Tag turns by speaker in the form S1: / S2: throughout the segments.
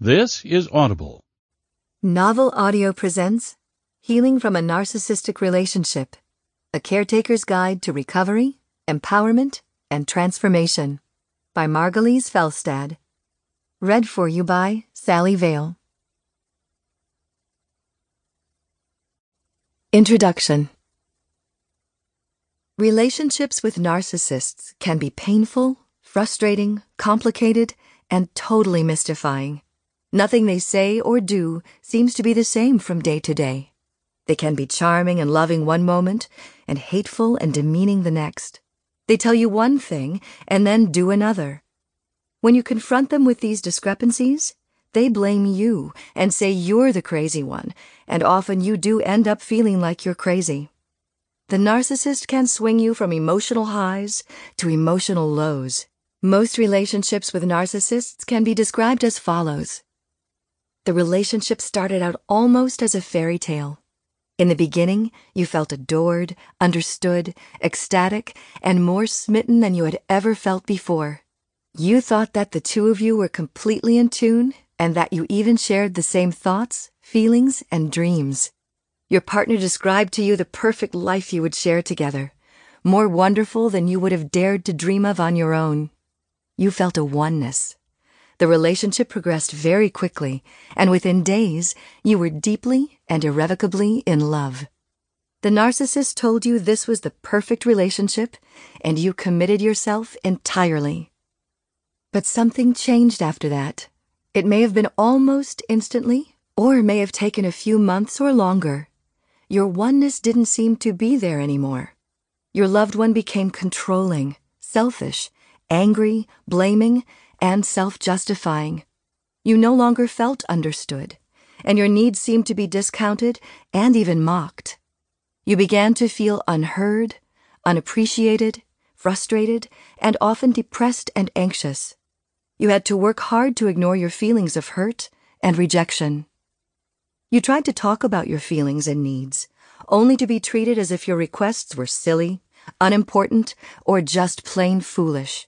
S1: This is Audible.
S2: Novel Audio presents Healing from a Narcissistic Relationship A Caretaker's Guide to Recovery, Empowerment, and Transformation by Margalis Fjelstad. Read for you by Sally Vale. Introduction Relationships with narcissists can be painful, frustrating, complicated, and totally mystifying. Nothing they say or do seems to be the same from day to day. They can be charming and loving one moment and hateful and demeaning the next. They tell you one thing and then do another. When you confront them with these discrepancies, they blame you and say you're the crazy one, and often you do end up feeling like you're crazy. The narcissist can swing you from emotional highs to emotional lows. Most relationships with narcissists can be described as follows. The relationship started out almost as a fairy tale. In the beginning, you felt adored, understood, ecstatic, and more smitten than you had ever felt before. You thought that the two of you were completely in tune and that you even shared the same thoughts, feelings, and dreams. Your partner described to you the perfect life you would share together, more wonderful than you would have dared to dream of on your own. You felt a oneness. The relationship progressed very quickly, and within days, you were deeply and irrevocably in love. The narcissist told you this was the perfect relationship, and you committed yourself entirely. But something changed after that. It may have been almost instantly, or may have taken a few months or longer. Your oneness didn't seem to be there anymore. Your loved one became controlling, selfish, angry, blaming, and self justifying. You no longer felt understood, and your needs seemed to be discounted and even mocked. You began to feel unheard, unappreciated, frustrated, and often depressed and anxious. You had to work hard to ignore your feelings of hurt and rejection. You tried to talk about your feelings and needs, only to be treated as if your requests were silly, unimportant, or just plain foolish.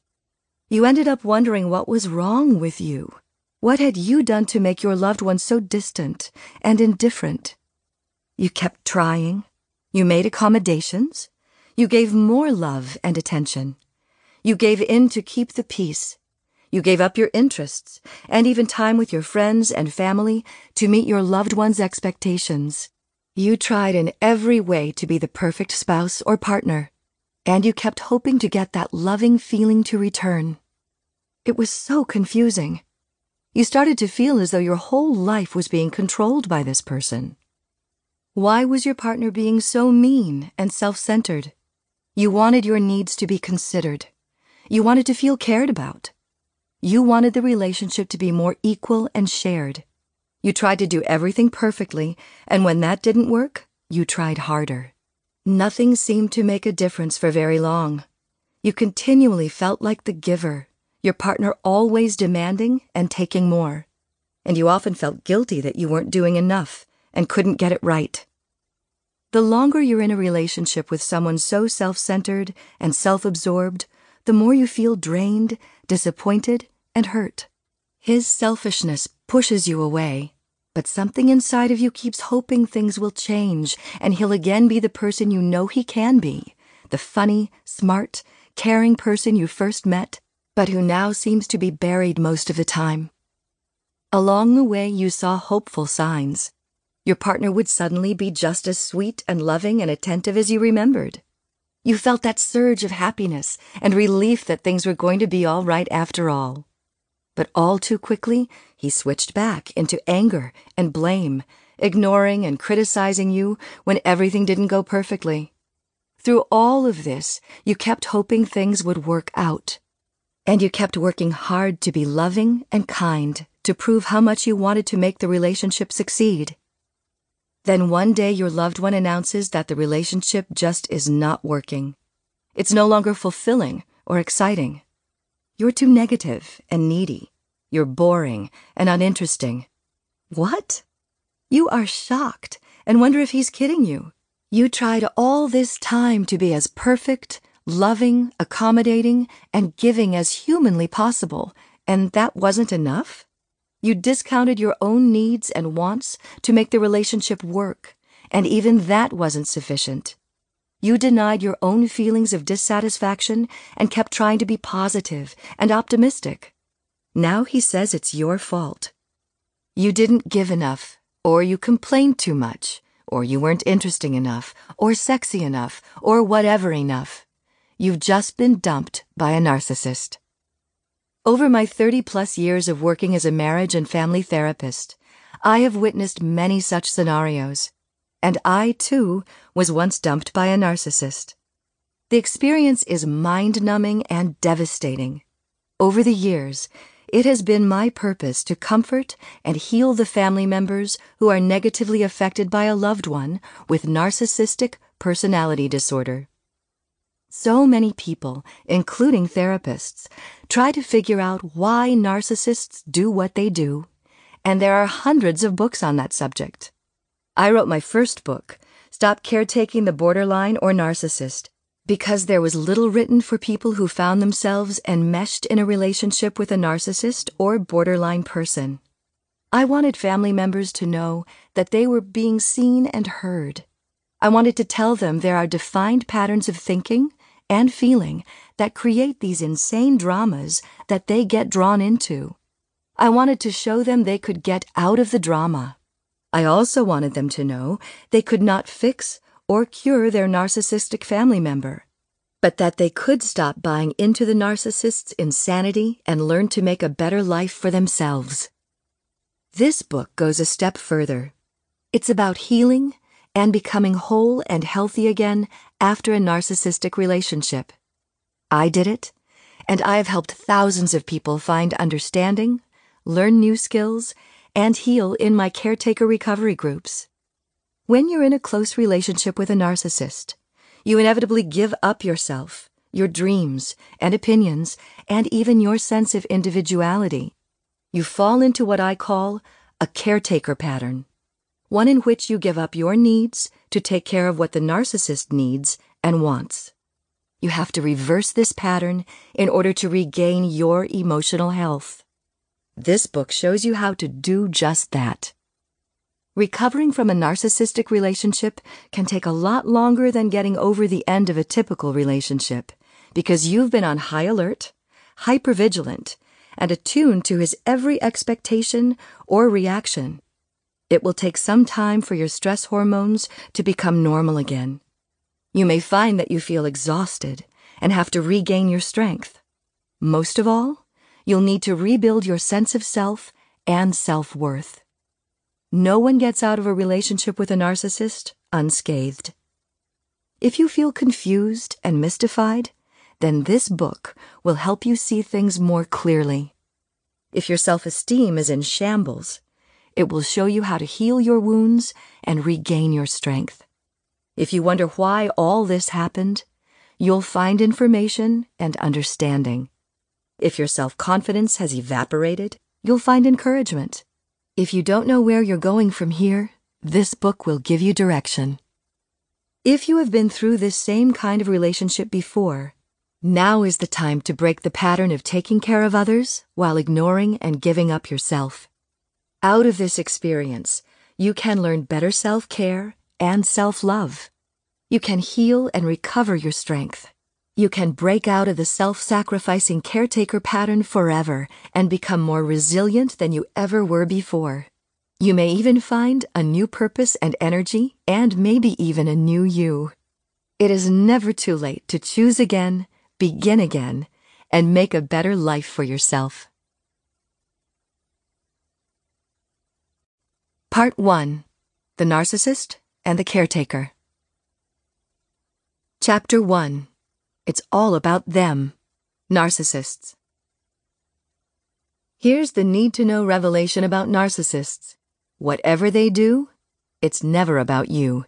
S2: You ended up wondering what was wrong with you. What had you done to make your loved one so distant and indifferent? You kept trying. You made accommodations. You gave more love and attention. You gave in to keep the peace. You gave up your interests and even time with your friends and family to meet your loved one's expectations. You tried in every way to be the perfect spouse or partner and you kept hoping to get that loving feeling to return. It was so confusing. You started to feel as though your whole life was being controlled by this person. Why was your partner being so mean and self centered? You wanted your needs to be considered. You wanted to feel cared about. You wanted the relationship to be more equal and shared. You tried to do everything perfectly, and when that didn't work, you tried harder. Nothing seemed to make a difference for very long. You continually felt like the giver, your partner always demanding and taking more. And you often felt guilty that you weren't doing enough and couldn't get it right. The longer you're in a relationship with someone so self centered and self absorbed, the more you feel drained, disappointed, and hurt. His selfishness pushes you away but something inside of you keeps hoping things will change and he'll again be the person you know he can be the funny, smart, caring person you first met, but who now seems to be buried most of the time. Along the way, you saw hopeful signs. Your partner would suddenly be just as sweet and loving and attentive as you remembered. You felt that surge of happiness and relief that things were going to be all right after all. But all too quickly, he switched back into anger and blame, ignoring and criticizing you when everything didn't go perfectly. Through all of this, you kept hoping things would work out. And you kept working hard to be loving and kind to prove how much you wanted to make the relationship succeed. Then one day your loved one announces that the relationship just is not working. It's no longer fulfilling or exciting. You're too negative and needy. You're boring and uninteresting. What? You are shocked and wonder if he's kidding you. You tried all this time to be as perfect, loving, accommodating, and giving as humanly possible, and that wasn't enough? You discounted your own needs and wants to make the relationship work, and even that wasn't sufficient. You denied your own feelings of dissatisfaction and kept trying to be positive and optimistic. Now he says it's your fault. You didn't give enough, or you complained too much, or you weren't interesting enough, or sexy enough, or whatever enough. You've just been dumped by a narcissist. Over my 30 plus years of working as a marriage and family therapist, I have witnessed many such scenarios. And I, too, was once dumped by a narcissist. The experience is mind numbing and devastating. Over the years, it has been my purpose to comfort and heal the family members who are negatively affected by a loved one with narcissistic personality disorder. So many people, including therapists, try to figure out why narcissists do what they do, and there are hundreds of books on that subject. I wrote my first book, Stop Caretaking the Borderline or Narcissist, because there was little written for people who found themselves enmeshed in a relationship with a narcissist or borderline person. I wanted family members to know that they were being seen and heard. I wanted to tell them there are defined patterns of thinking and feeling that create these insane dramas that they get drawn into. I wanted to show them they could get out of the drama. I also wanted them to know they could not fix or cure their narcissistic family member, but that they could stop buying into the narcissist's insanity and learn to make a better life for themselves. This book goes a step further. It's about healing and becoming whole and healthy again after a narcissistic relationship. I did it, and I have helped thousands of people find understanding, learn new skills, and heal in my caretaker recovery groups. When you're in a close relationship with a narcissist, you inevitably give up yourself, your dreams and opinions, and even your sense of individuality. You fall into what I call a caretaker pattern one in which you give up your needs to take care of what the narcissist needs and wants. You have to reverse this pattern in order to regain your emotional health. This book shows you how to do just that. Recovering from a narcissistic relationship can take a lot longer than getting over the end of a typical relationship because you've been on high alert, hypervigilant, and attuned to his every expectation or reaction. It will take some time for your stress hormones to become normal again. You may find that you feel exhausted and have to regain your strength. Most of all, you'll need to rebuild your sense of self and self worth. No one gets out of a relationship with a narcissist unscathed. If you feel confused and mystified, then this book will help you see things more clearly. If your self esteem is in shambles, it will show you how to heal your wounds and regain your strength. If you wonder why all this happened, you'll find information and understanding. If your self confidence has evaporated, you'll find encouragement. If you don't know where you're going from here, this book will give you direction. If you have been through this same kind of relationship before, now is the time to break the pattern of taking care of others while ignoring and giving up yourself. Out of this experience, you can learn better self care and self love. You can heal and recover your strength. You can break out of the self sacrificing caretaker pattern forever and become more resilient than you ever were before. You may even find a new purpose and energy, and maybe even a new you. It is never too late to choose again, begin again, and make a better life for yourself. Part 1 The Narcissist and the Caretaker. Chapter 1 It's All About Them Narcissists. Here's the need to know revelation about narcissists. Whatever they do, it's never about you.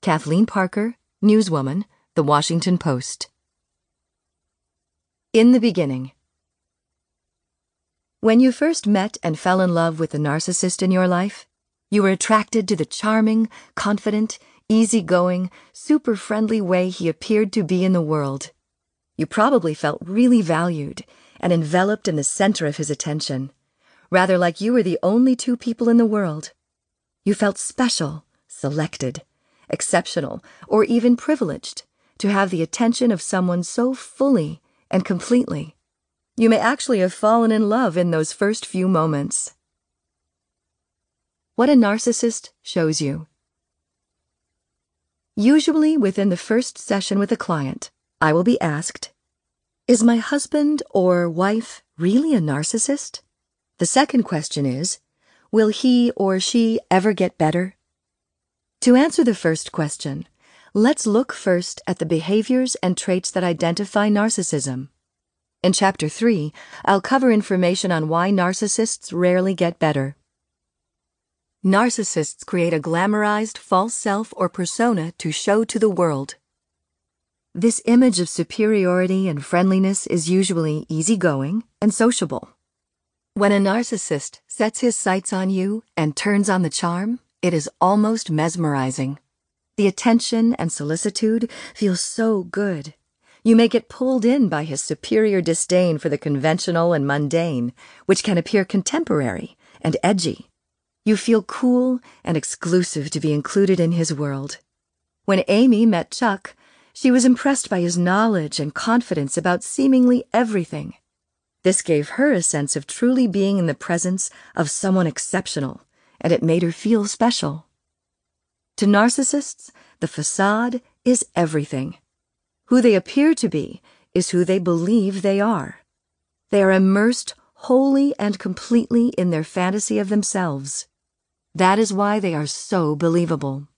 S2: Kathleen Parker, newswoman, The Washington Post. In the beginning. When you first met and fell in love with the narcissist in your life, you were attracted to the charming, confident, easygoing, super friendly way he appeared to be in the world. You probably felt really valued and enveloped in the center of his attention, rather like you were the only two people in the world. You felt special, selected, exceptional, or even privileged to have the attention of someone so fully and completely. You may actually have fallen in love in those first few moments. What a narcissist shows you. Usually, within the first session with a client, I will be asked Is my husband or wife really a narcissist? The second question is Will he or she ever get better? To answer the first question, let's look first at the behaviors and traits that identify narcissism. In Chapter 3, I'll cover information on why narcissists rarely get better. Narcissists create a glamorized false self or persona to show to the world. This image of superiority and friendliness is usually easygoing and sociable. When a narcissist sets his sights on you and turns on the charm, it is almost mesmerizing. The attention and solicitude feel so good. You may get pulled in by his superior disdain for the conventional and mundane, which can appear contemporary and edgy. You feel cool and exclusive to be included in his world. When Amy met Chuck, she was impressed by his knowledge and confidence about seemingly everything. This gave her a sense of truly being in the presence of someone exceptional, and it made her feel special. To narcissists, the facade is everything. Who they appear to be is who they believe they are. They are immersed wholly and completely in their fantasy of themselves. That is why they are so believable.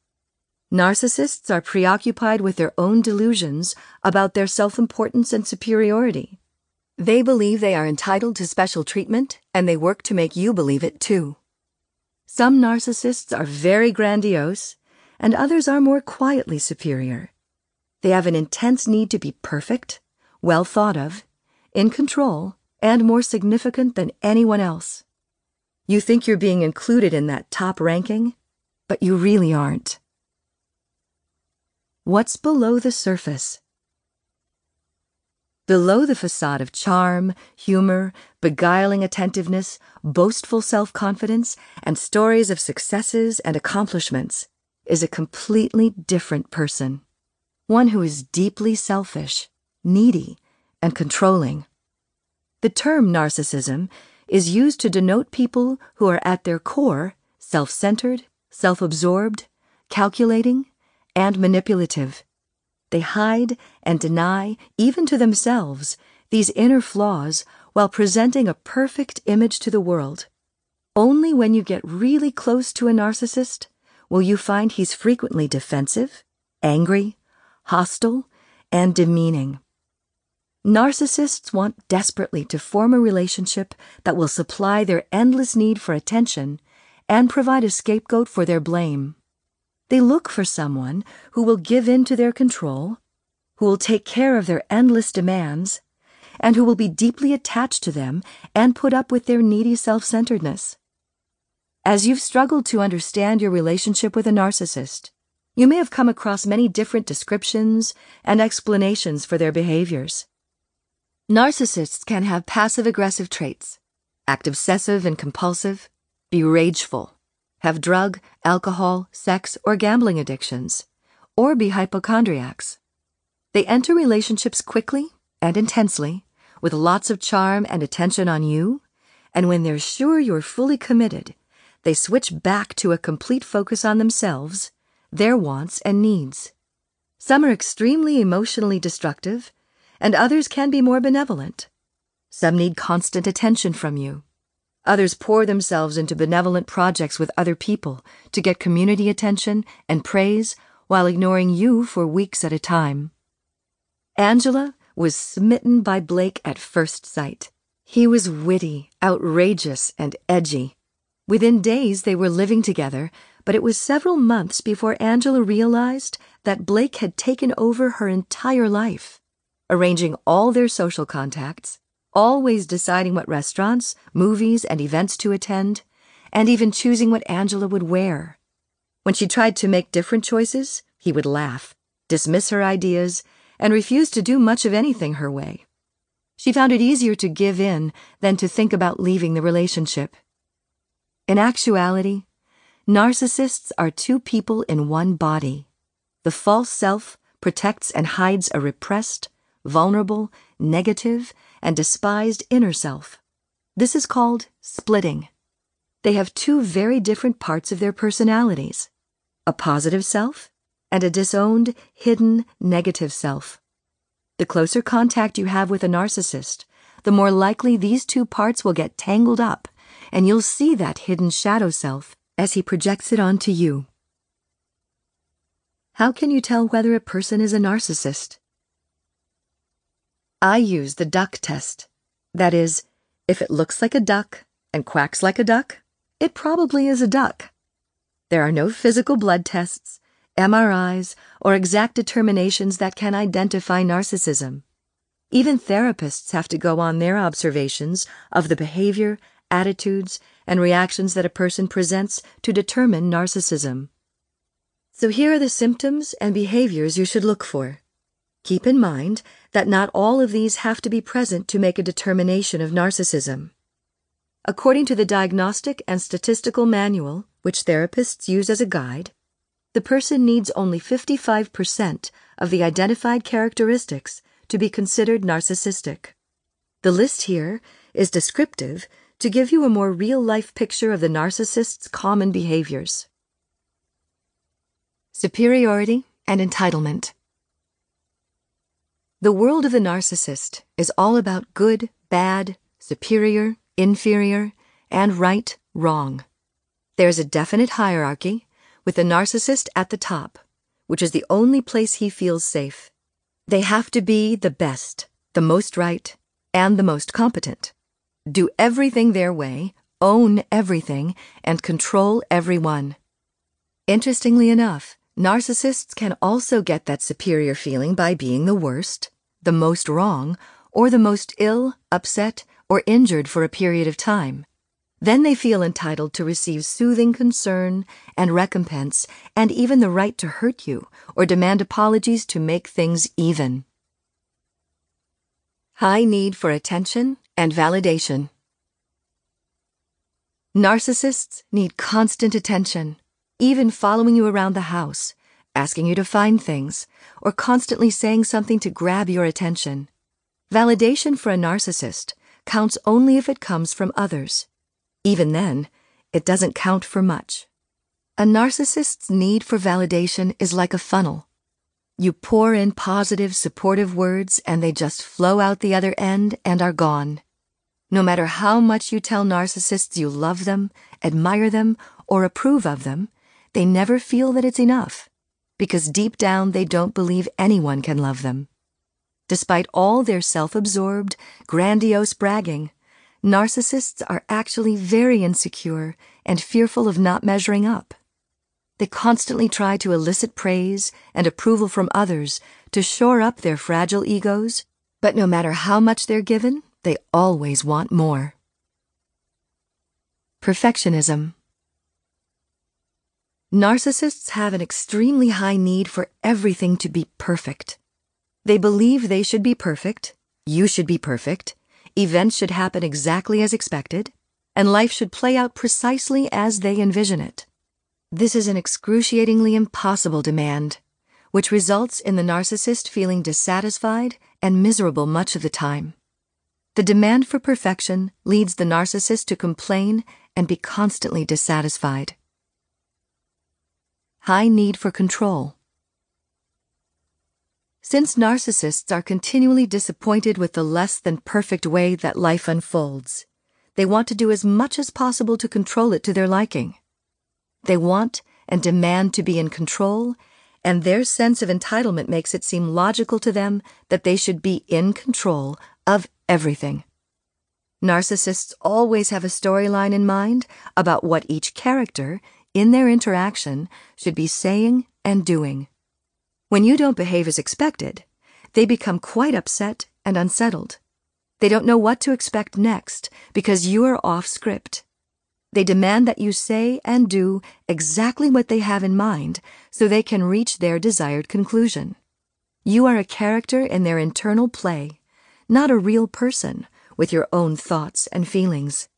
S2: Narcissists are preoccupied with their own delusions about their self importance and superiority. They believe they are entitled to special treatment, and they work to make you believe it too. Some narcissists are very grandiose, and others are more quietly superior. They have an intense need to be perfect, well thought of, in control, and more significant than anyone else. You think you're being included in that top ranking, but you really aren't. What's below the surface? Below the facade of charm, humor, beguiling attentiveness, boastful self confidence, and stories of successes and accomplishments is a completely different person. One who is deeply selfish, needy, and controlling. The term narcissism is used to denote people who are at their core self centered, self absorbed, calculating, and manipulative. They hide and deny, even to themselves, these inner flaws while presenting a perfect image to the world. Only when you get really close to a narcissist will you find he's frequently defensive, angry, hostile, and demeaning. Narcissists want desperately to form a relationship that will supply their endless need for attention and provide a scapegoat for their blame. They look for someone who will give in to their control, who will take care of their endless demands, and who will be deeply attached to them and put up with their needy self centeredness. As you've struggled to understand your relationship with a narcissist, you may have come across many different descriptions and explanations for their behaviors. Narcissists can have passive aggressive traits, act obsessive and compulsive, be rageful, have drug, alcohol, sex, or gambling addictions, or be hypochondriacs. They enter relationships quickly and intensely, with lots of charm and attention on you, and when they're sure you're fully committed, they switch back to a complete focus on themselves, their wants and needs. Some are extremely emotionally destructive and others can be more benevolent. Some need constant attention from you. Others pour themselves into benevolent projects with other people to get community attention and praise while ignoring you for weeks at a time. Angela was smitten by Blake at first sight. He was witty, outrageous, and edgy. Within days, they were living together, but it was several months before Angela realized that Blake had taken over her entire life arranging all their social contacts, always deciding what restaurants, movies, and events to attend, and even choosing what Angela would wear. When she tried to make different choices, he would laugh, dismiss her ideas, and refuse to do much of anything her way. She found it easier to give in than to think about leaving the relationship. In actuality, narcissists are two people in one body. The false self protects and hides a repressed, vulnerable, negative, and despised inner self. This is called splitting. They have two very different parts of their personalities a positive self and a disowned, hidden, negative self. The closer contact you have with a narcissist, the more likely these two parts will get tangled up, and you'll see that hidden shadow self as he projects it onto you. How can you tell whether a person is a narcissist? I use the duck test. That is, if it looks like a duck and quacks like a duck, it probably is a duck. There are no physical blood tests, MRIs, or exact determinations that can identify narcissism. Even therapists have to go on their observations of the behavior, attitudes, and reactions that a person presents to determine narcissism. So here are the symptoms and behaviors you should look for. Keep in mind that not all of these have to be present to make a determination of narcissism. According to the Diagnostic and Statistical Manual, which therapists use as a guide, the person needs only 55% of the identified characteristics to be considered narcissistic. The list here is descriptive to give you a more real life picture of the narcissist's common behaviors. Superiority and entitlement. The world of the narcissist is all about good, bad, superior, inferior, and right, wrong. There's a definite hierarchy, with the narcissist at the top, which is the only place he feels safe. They have to be the best, the most right, and the most competent. Do everything their way, own everything, and control everyone. Interestingly enough, narcissists can also get that superior feeling by being the worst, the most wrong, or the most ill, upset, or injured for a period of time. Then they feel entitled to receive soothing concern and recompense and even the right to hurt you or demand apologies to make things even. High need for attention and validation. Narcissists need constant attention, even following you around the house, asking you to find things, or constantly saying something to grab your attention. Validation for a narcissist counts only if it comes from others. Even then, it doesn't count for much. A narcissist's need for validation is like a funnel. You pour in positive, supportive words, and they just flow out the other end and are gone. No matter how much you tell narcissists you love them, admire them, or approve of them, they never feel that it's enough, because deep down they don't believe anyone can love them. Despite all their self absorbed, grandiose bragging, narcissists are actually very insecure and fearful of not measuring up. They constantly try to elicit praise and approval from others to shore up their fragile egos, but no matter how much they're given, they always want more. Perfectionism. Narcissists have an extremely high need for everything to be perfect. They believe they should be perfect, you should be perfect, events should happen exactly as expected, and life should play out precisely as they envision it. This is an excruciatingly impossible demand, which results in the narcissist feeling dissatisfied and miserable much of the time. The demand for perfection leads the narcissist to complain and be constantly dissatisfied. High need for control. Since narcissists are continually disappointed with the less than perfect way that life unfolds, they want to do as much as possible to control it to their liking. They want and demand to be in control, and their sense of entitlement makes it seem logical to them that they should be in control of everything. Narcissists always have a storyline in mind about what each character, in their interaction, should be saying and doing. When you don't behave as expected, they become quite upset and unsettled. They don't know what to expect next because you are off script. They demand that you say and do exactly what they have in mind so they can reach their desired conclusion. You are a character in their internal play, not a real person with your own thoughts and feelings.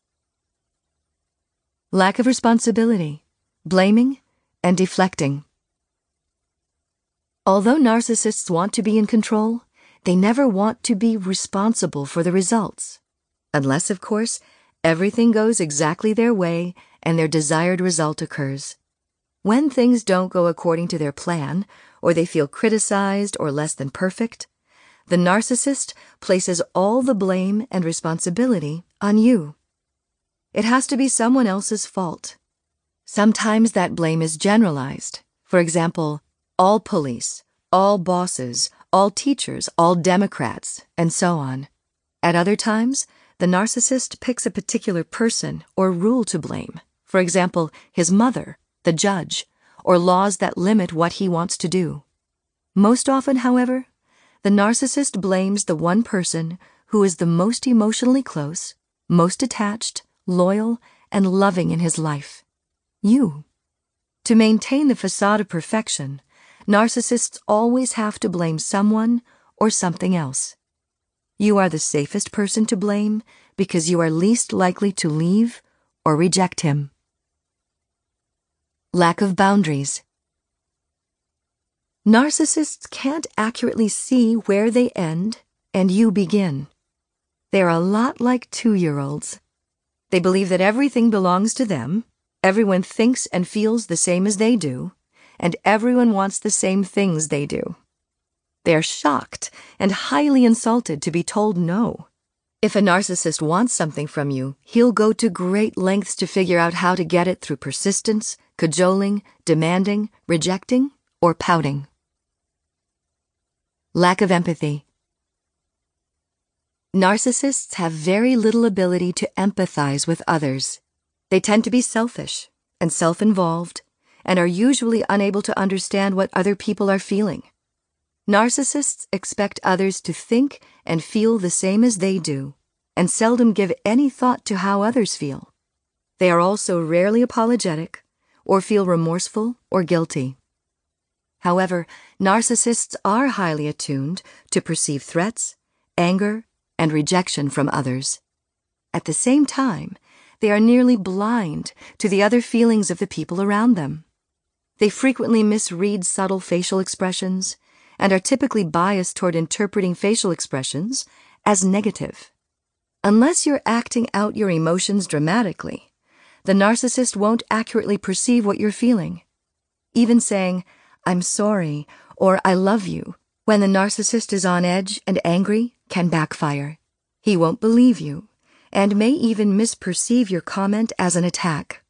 S2: lack of responsibility, blaming, and deflecting. Although narcissists want to be in control, they never want to be responsible for the results. Unless, of course, everything goes exactly their way and their desired result occurs. When things don't go according to their plan, or they feel criticized or less than perfect, the narcissist places all the blame and responsibility on you. It has to be someone else's fault. Sometimes that blame is generalized. For example, all police, all bosses, all teachers, all Democrats, and so on. At other times, the narcissist picks a particular person or rule to blame. For example, his mother, the judge, or laws that limit what he wants to do. Most often, however, the narcissist blames the one person who is the most emotionally close, most attached, loyal, and loving in his life you. To maintain the facade of perfection, narcissists always have to blame someone or something else. You are the safest person to blame because you are least likely to leave or reject him. Lack of boundaries. Narcissists can't accurately see where they end and you begin. They're a lot like two year olds. They believe that everything belongs to them, everyone thinks and feels the same as they do, and everyone wants the same things they do. They are shocked and highly insulted to be told no. If a narcissist wants something from you, he'll go to great lengths to figure out how to get it through persistence, cajoling, demanding, rejecting, or pouting. Lack of empathy. Narcissists have very little ability to empathize with others. They tend to be selfish and self involved and are usually unable to understand what other people are feeling. Narcissists expect others to think and feel the same as they do, and seldom give any thought to how others feel. They are also rarely apologetic or feel remorseful or guilty. However, narcissists are highly attuned to perceive threats, anger, and rejection from others. At the same time, they are nearly blind to the other feelings of the people around them. They frequently misread subtle facial expressions and are typically biased toward interpreting facial expressions as negative. Unless you're acting out your emotions dramatically, the narcissist won't accurately perceive what you're feeling. Even saying, I'm sorry, or I love you, when the narcissist is on edge and angry can backfire. He won't believe you and may even misperceive your comment as an attack.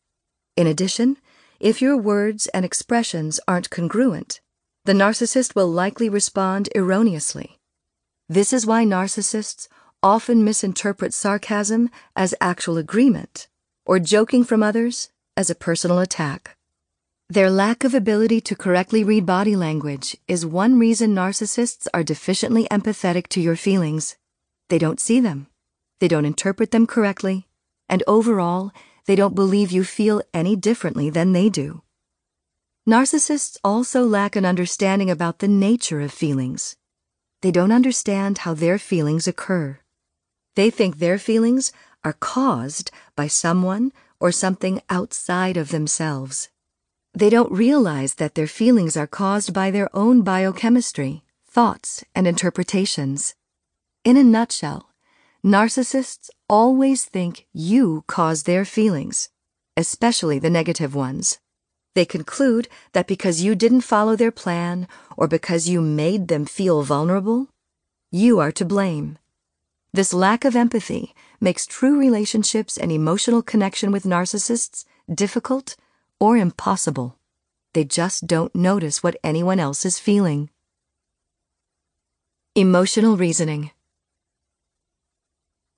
S2: In addition, if your words and expressions aren't congruent, the narcissist will likely respond erroneously. This is why narcissists often misinterpret sarcasm as actual agreement or joking from others as a personal attack. Their lack of ability to correctly read body language is one reason narcissists are deficiently empathetic to your feelings. They don't see them they don't interpret them correctly, and overall, they don't believe you feel any differently than they do. Narcissists also lack an understanding about the nature of feelings. They don't understand how their feelings occur. They think their feelings are caused by someone or something outside of themselves. They don't realize that their feelings are caused by their own biochemistry, thoughts, and interpretations. In a nutshell, Narcissists always think you cause their feelings, especially the negative ones. They conclude that because you didn't follow their plan or because you made them feel vulnerable, you are to blame. This lack of empathy makes true relationships and emotional connection with narcissists difficult or impossible. They just don't notice what anyone else is feeling. Emotional reasoning.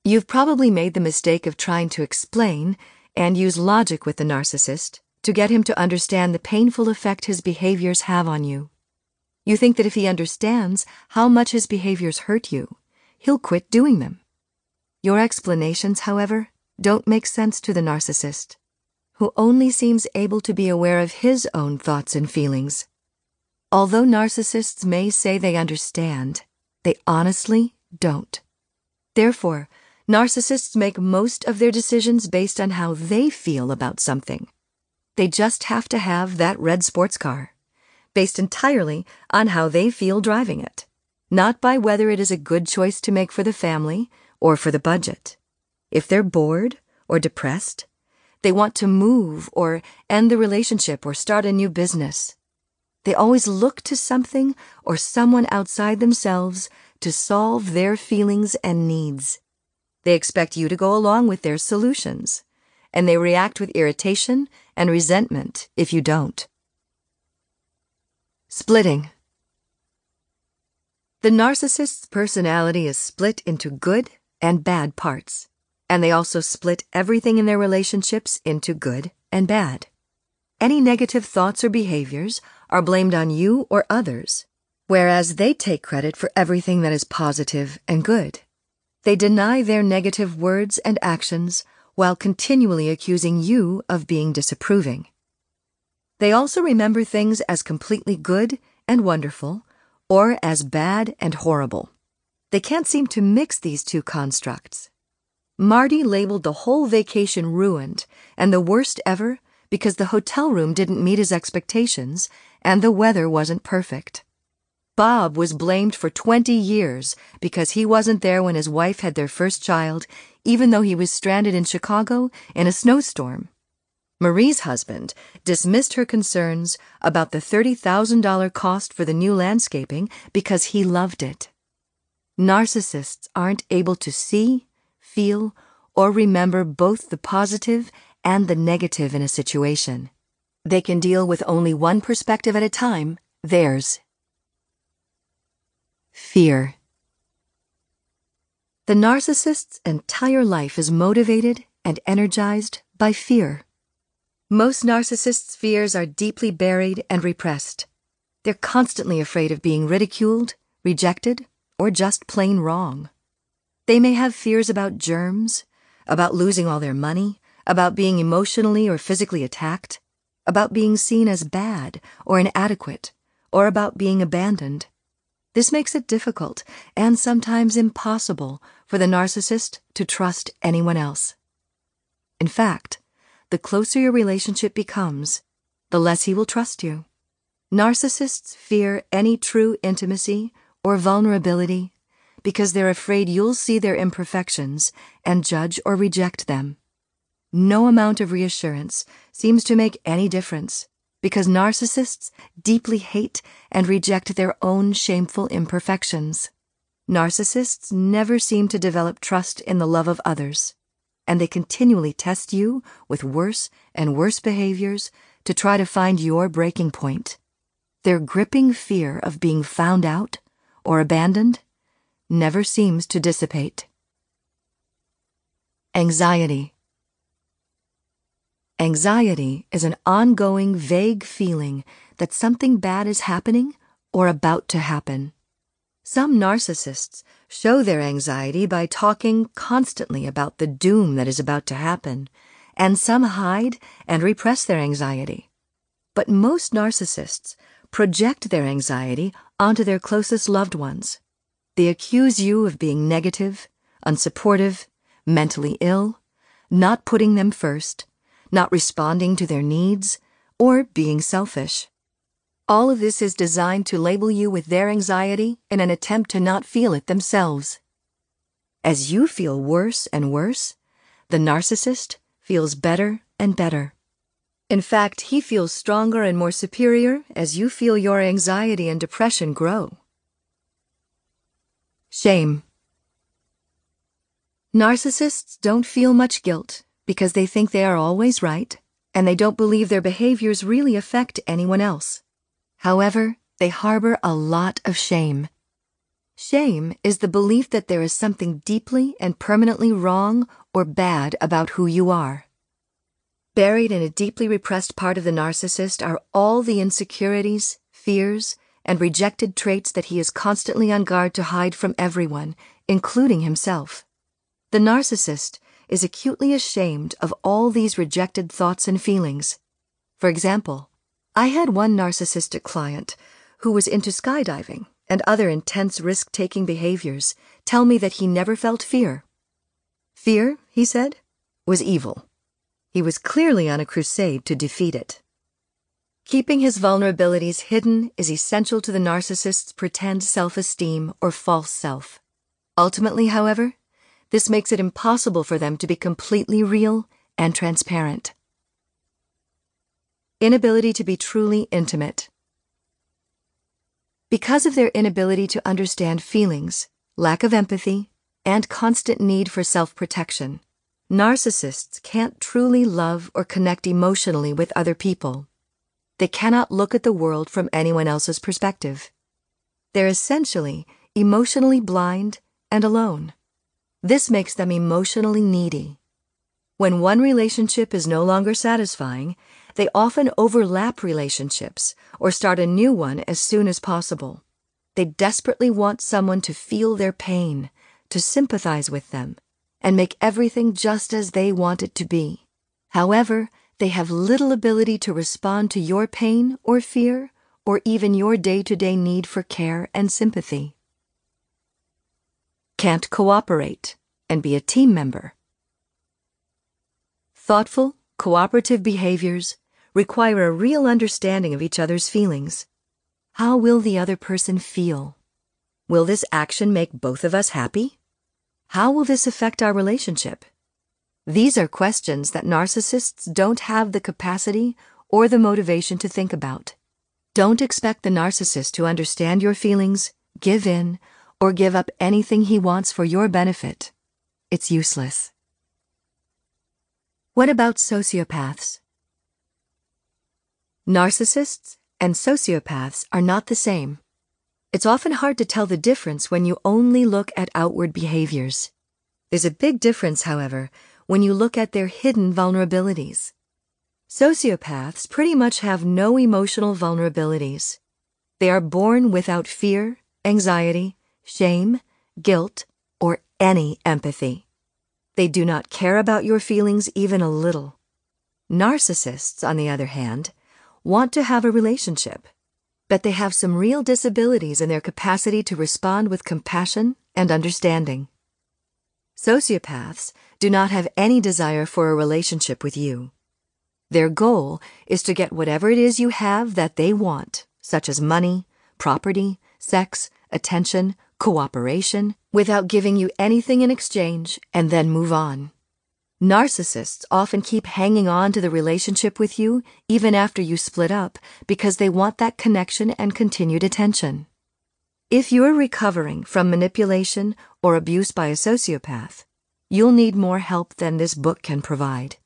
S2: You've probably made the mistake of trying to explain and use logic with the narcissist to get him to understand the painful effect his behaviors have on you. You think that if he understands how much his behaviors hurt you, he'll quit doing them. Your explanations, however, don't make sense to the narcissist, who only seems able to be aware of his own thoughts and feelings. Although narcissists may say they understand, they honestly don't. Therefore, Narcissists make most of their decisions based on how they feel about something. They just have to have that red sports car, based entirely on how they feel driving it, not by whether it is a good choice to make for the family or for the budget. If they're bored or depressed, they want to move or end the relationship or start a new business. They always look to something or someone outside themselves to solve their feelings and needs. They expect you to go along with their solutions, and they react with irritation and resentment if you don't. Splitting. The narcissist's personality is split into good and bad parts, and they also split everything in their relationships into good and bad. Any negative thoughts or behaviors are blamed on you or others, whereas they take credit for everything that is positive and good. They deny their negative words and actions while continually accusing you of being disapproving. They also remember things as completely good and wonderful, or as bad and horrible. They can't seem to mix these two constructs. Marty labeled the whole vacation ruined and the worst ever because the hotel room didn't meet his expectations and the weather wasn't perfect. Bob was blamed for 20 years because he wasn't there when his wife had their first child, even though he was stranded in Chicago in a snowstorm. Marie's husband dismissed her concerns about the $30,000 cost for the new landscaping because he loved it. Narcissists aren't able to see, feel, or remember both the positive and the negative in a situation. They can deal with only one perspective at a time, theirs. Fear. The narcissist's entire life is motivated and energized by fear. Most narcissists' fears are deeply buried and repressed. They're constantly afraid of being ridiculed, rejected, or just plain wrong. They may have fears about germs, about losing all their money, about being emotionally or physically attacked, about being seen as bad or inadequate, or about being abandoned. This makes it difficult and sometimes impossible for the narcissist to trust anyone else. In fact, the closer your relationship becomes, the less he will trust you. Narcissists fear any true intimacy or vulnerability because they're afraid you'll see their imperfections and judge or reject them. No amount of reassurance seems to make any difference because narcissists deeply hate and reject their own shameful imperfections. Narcissists never seem to develop trust in the love of others, and they continually test you with worse and worse behaviors to try to find your breaking point. Their gripping fear of being found out or abandoned never seems to dissipate. Anxiety. Anxiety is an ongoing, vague feeling that something bad is happening or about to happen. Some narcissists show their anxiety by talking constantly about the doom that is about to happen, and some hide and repress their anxiety. But most narcissists project their anxiety onto their closest loved ones. They accuse you of being negative, unsupportive, mentally ill, not putting them first, not responding to their needs, or being selfish. All of this is designed to label you with their anxiety in an attempt to not feel it themselves. As you feel worse and worse, the narcissist feels better and better. In fact, he feels stronger and more superior as you feel your anxiety and depression grow. Shame. Narcissists don't feel much guilt because they think they are always right and they don't believe their behaviors really affect anyone else. However, they harbor a lot of shame. Shame is the belief that there is something deeply and permanently wrong or bad about who you are. Buried in a deeply repressed part of the narcissist are all the insecurities, fears, and rejected traits that he is constantly on guard to hide from everyone, including himself. The narcissist is acutely ashamed of all these rejected thoughts and feelings. For example, I had one narcissistic client who was into skydiving and other intense risk taking behaviors tell me that he never felt fear. Fear, he said, was evil. He was clearly on a crusade to defeat it. Keeping his vulnerabilities hidden is essential to the narcissist's pretend self esteem or false self. Ultimately, however, this makes it impossible for them to be completely real and transparent. Inability to be truly intimate. Because of their inability to understand feelings, lack of empathy, and constant need for self protection, narcissists can't truly love or connect emotionally with other people. They cannot look at the world from anyone else's perspective. They're essentially emotionally blind and alone. This makes them emotionally needy. When one relationship is no longer satisfying, they often overlap relationships or start a new one as soon as possible. They desperately want someone to feel their pain, to sympathize with them, and make everything just as they want it to be. However, they have little ability to respond to your pain or fear or even your day to day need for care and sympathy can't cooperate and be a team member. Thoughtful, cooperative behaviors require a real understanding of each other's feelings. How will the other person feel? Will this action make both of us happy? How will this affect our relationship? These are questions that narcissists don't have the capacity or the motivation to think about. Don't expect the narcissist to understand your feelings, give in, or give up anything he wants for your benefit. It's useless. What about sociopaths? Narcissists and sociopaths are not the same. It's often hard to tell the difference when you only look at outward behaviors. There's a big difference, however, when you look at their hidden vulnerabilities. Sociopaths pretty much have no emotional vulnerabilities. They are born without fear, anxiety, shame, guilt, or any empathy. They do not care about your feelings even a little. Narcissists, on the other hand, want to have a relationship, but they have some real disabilities in their capacity to respond with compassion and understanding. Sociopaths do not have any desire for a relationship with you. Their goal is to get whatever it is you have that they want, such as money, property, sex, attention, cooperation, without giving you anything in exchange, and then move on. Narcissists often keep hanging on to the relationship with you even after you split up because they want that connection and continued attention. If you're recovering from manipulation or abuse by a sociopath, you'll need more help than this book can provide.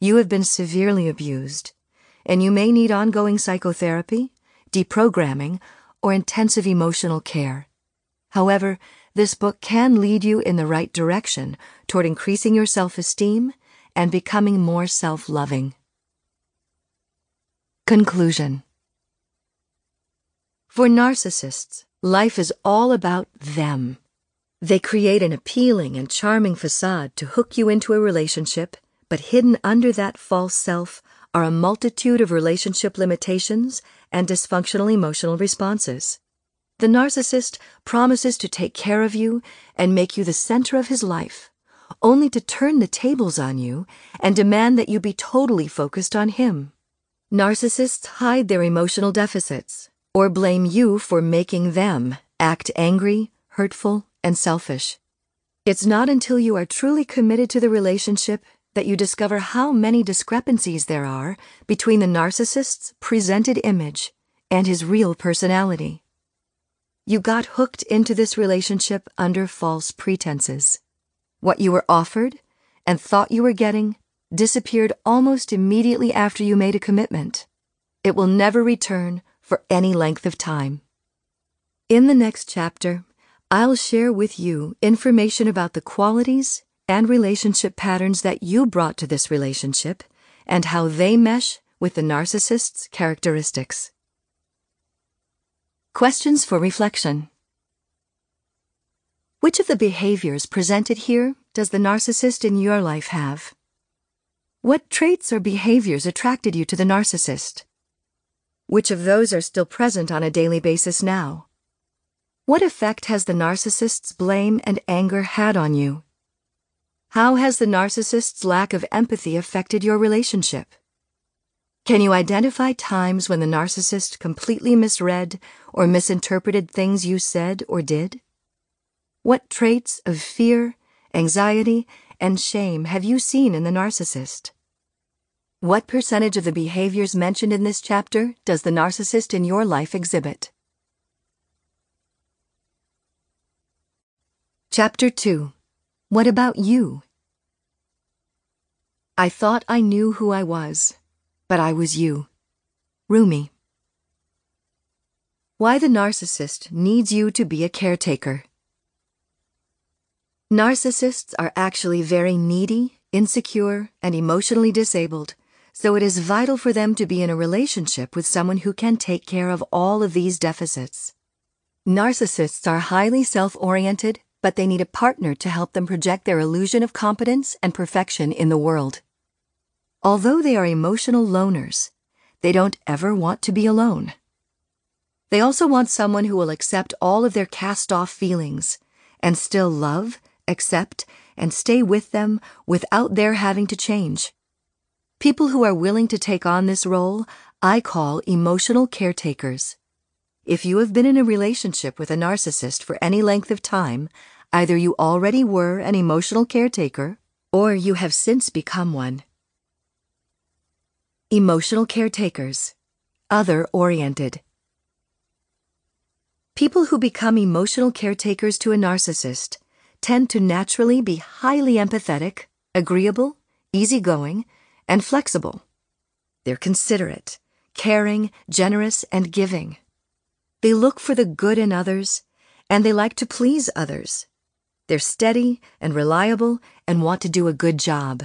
S2: You have been severely abused, and you may need ongoing psychotherapy, deprogramming, or intensive emotional care. However, this book can lead you in the right direction toward increasing your self esteem and becoming more self loving. Conclusion For narcissists, life is all about them. They create an appealing and charming facade to hook you into a relationship, but hidden under that false self are a multitude of relationship limitations and dysfunctional emotional responses. The narcissist promises to take care of you and make you the center of his life, only to turn the tables on you and demand that you be totally focused on him. Narcissists hide their emotional deficits or blame you for making them act angry, hurtful, and selfish. It's not until you are truly committed to the relationship that you discover how many discrepancies there are between the narcissist's presented image and his real personality. You got hooked into this relationship under false pretenses. What you were offered and thought you were getting disappeared almost immediately after you made a commitment. It will never return for any length of time. In the next chapter, I'll share with you information about the qualities and relationship patterns that you brought to this relationship and how they mesh with the narcissist's characteristics. Questions for reflection. Which of the behaviors presented here does the narcissist in your life have? What traits or behaviors attracted you to the narcissist? Which of those are still present on a daily basis now? What effect has the narcissist's blame and anger had on you? How has the narcissist's lack of empathy affected your relationship? Can you identify times when the narcissist completely misread or misinterpreted things you said or did? What traits of fear, anxiety, and shame have you seen in the narcissist? What percentage of the behaviors mentioned in this chapter does the narcissist in your life exhibit? Chapter 2 What About You? I thought I knew who I was but I was you. Rumi. Why the narcissist needs you to be a caretaker. Narcissists are actually very needy, insecure, and emotionally disabled, so it is vital for them to be in a relationship with someone who can take care of all of these deficits. Narcissists are highly self oriented, but they need a partner to help them project their illusion of competence and perfection in the world. Although they are emotional loners, they don't ever want to be alone. They also want someone who will accept all of their cast off feelings and still love, accept, and stay with them without their having to change. People who are willing to take on this role I call emotional caretakers. If you have been in a relationship with a narcissist for any length of time, either you already were an emotional caretaker or you have since become one. Emotional caretakers. Other oriented. People who become emotional caretakers to a narcissist tend to naturally be highly empathetic, agreeable, easygoing, and flexible. They're considerate, caring, generous, and giving. They look for the good in others, and they like to please others. They're steady and reliable and want to do a good job.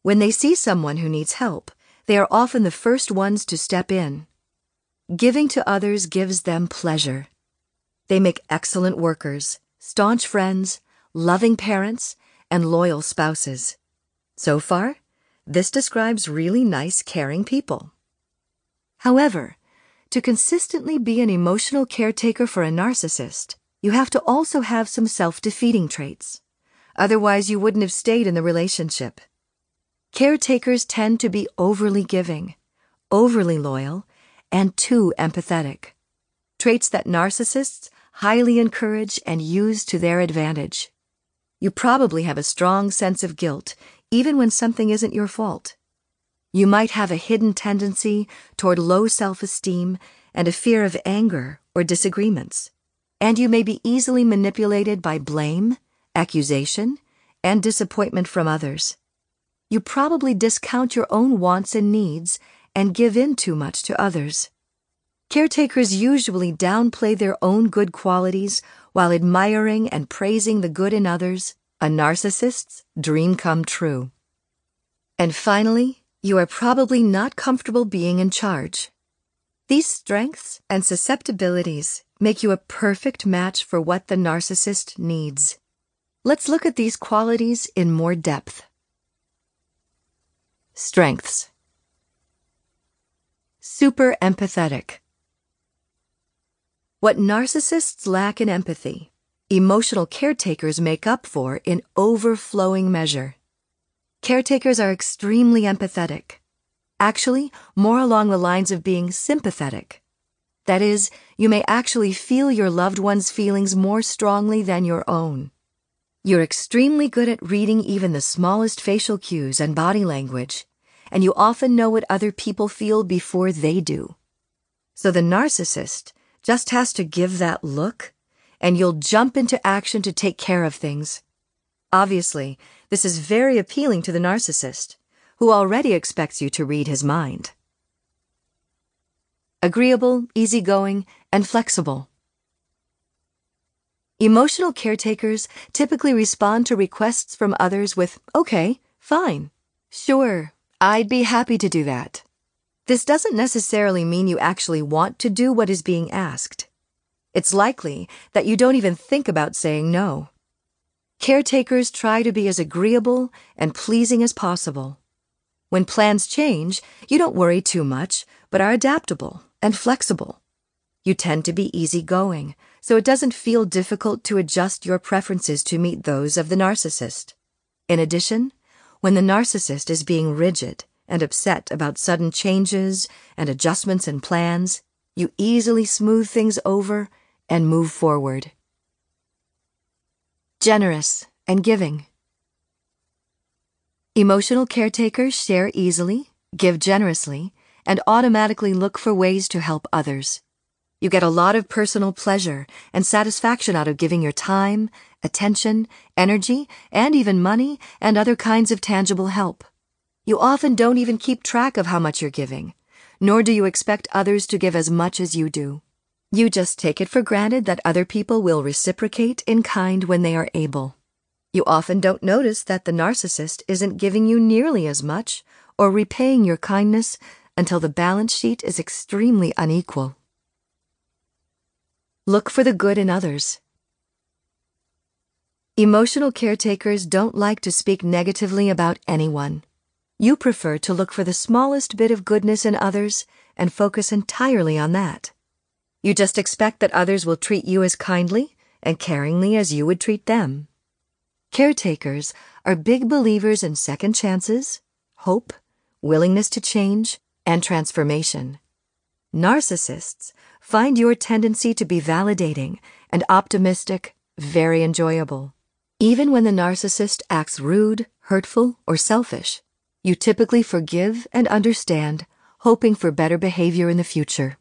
S2: When they see someone who needs help, they are often the first ones to step in. Giving to others gives them pleasure. They make excellent workers, staunch friends, loving parents, and loyal spouses. So far, this describes really nice, caring people. However, to consistently be an emotional caretaker for a narcissist, you have to also have some self defeating traits. Otherwise, you wouldn't have stayed in the relationship. Caretakers tend to be overly giving, overly loyal, and too empathetic. Traits that narcissists highly encourage and use to their advantage. You probably have a strong sense of guilt, even when something isn't your fault. You might have a hidden tendency toward low self esteem and a fear of anger or disagreements. And you may be easily manipulated by blame, accusation, and disappointment from others you probably discount your own wants and needs and give in too much to others. Caretakers usually downplay their own good qualities while admiring and praising the good in others, a narcissist's dream come true. And finally, you are probably not comfortable being in charge. These strengths and susceptibilities make you a perfect match for what the narcissist needs. Let's look at these qualities in more depth. Strengths Super empathetic. What narcissists lack in empathy, emotional caretakers make up for in overflowing measure. Caretakers are extremely empathetic. Actually, more along the lines of being sympathetic. That is, you may actually feel your loved one's feelings more strongly than your own. You're extremely good at reading even the smallest facial cues and body language, and you often know what other people feel before they do. So the narcissist just has to give that look, and you'll jump into action to take care of things. Obviously, this is very appealing to the narcissist, who already expects you to read his mind. Agreeable, easygoing, and flexible. Emotional caretakers typically respond to requests from others with, okay, fine, sure, I'd be happy to do that. This doesn't necessarily mean you actually want to do what is being asked. It's likely that you don't even think about saying no. Caretakers try to be as agreeable and pleasing as possible. When plans change, you don't worry too much, but are adaptable and flexible. You tend to be easygoing, so it doesn't feel difficult to adjust your preferences to meet those of the narcissist. In addition, when the narcissist is being rigid and upset about sudden changes and adjustments and plans, you easily smooth things over and move forward. Generous and giving. Emotional caretakers share easily, give generously, and automatically look for ways to help others. You get a lot of personal pleasure and satisfaction out of giving your time, attention, energy, and even money and other kinds of tangible help. You often don't even keep track of how much you're giving, nor do you expect others to give as much as you do. You just take it for granted that other people will reciprocate in kind when they are able. You often don't notice that the narcissist isn't giving you nearly as much or repaying your kindness until the balance sheet is extremely unequal. Look for the good in others. Emotional caretakers don't like to speak negatively about anyone. You prefer to look for the smallest bit of goodness in others and focus entirely on that. You just expect that others will treat you as kindly and caringly as you would treat them. Caretakers are big believers in second chances, hope, willingness to change, and transformation. Narcissists find your tendency to be validating and optimistic very enjoyable. Even when the narcissist acts rude, hurtful, or selfish, you typically forgive and understand, hoping for better behavior in the future.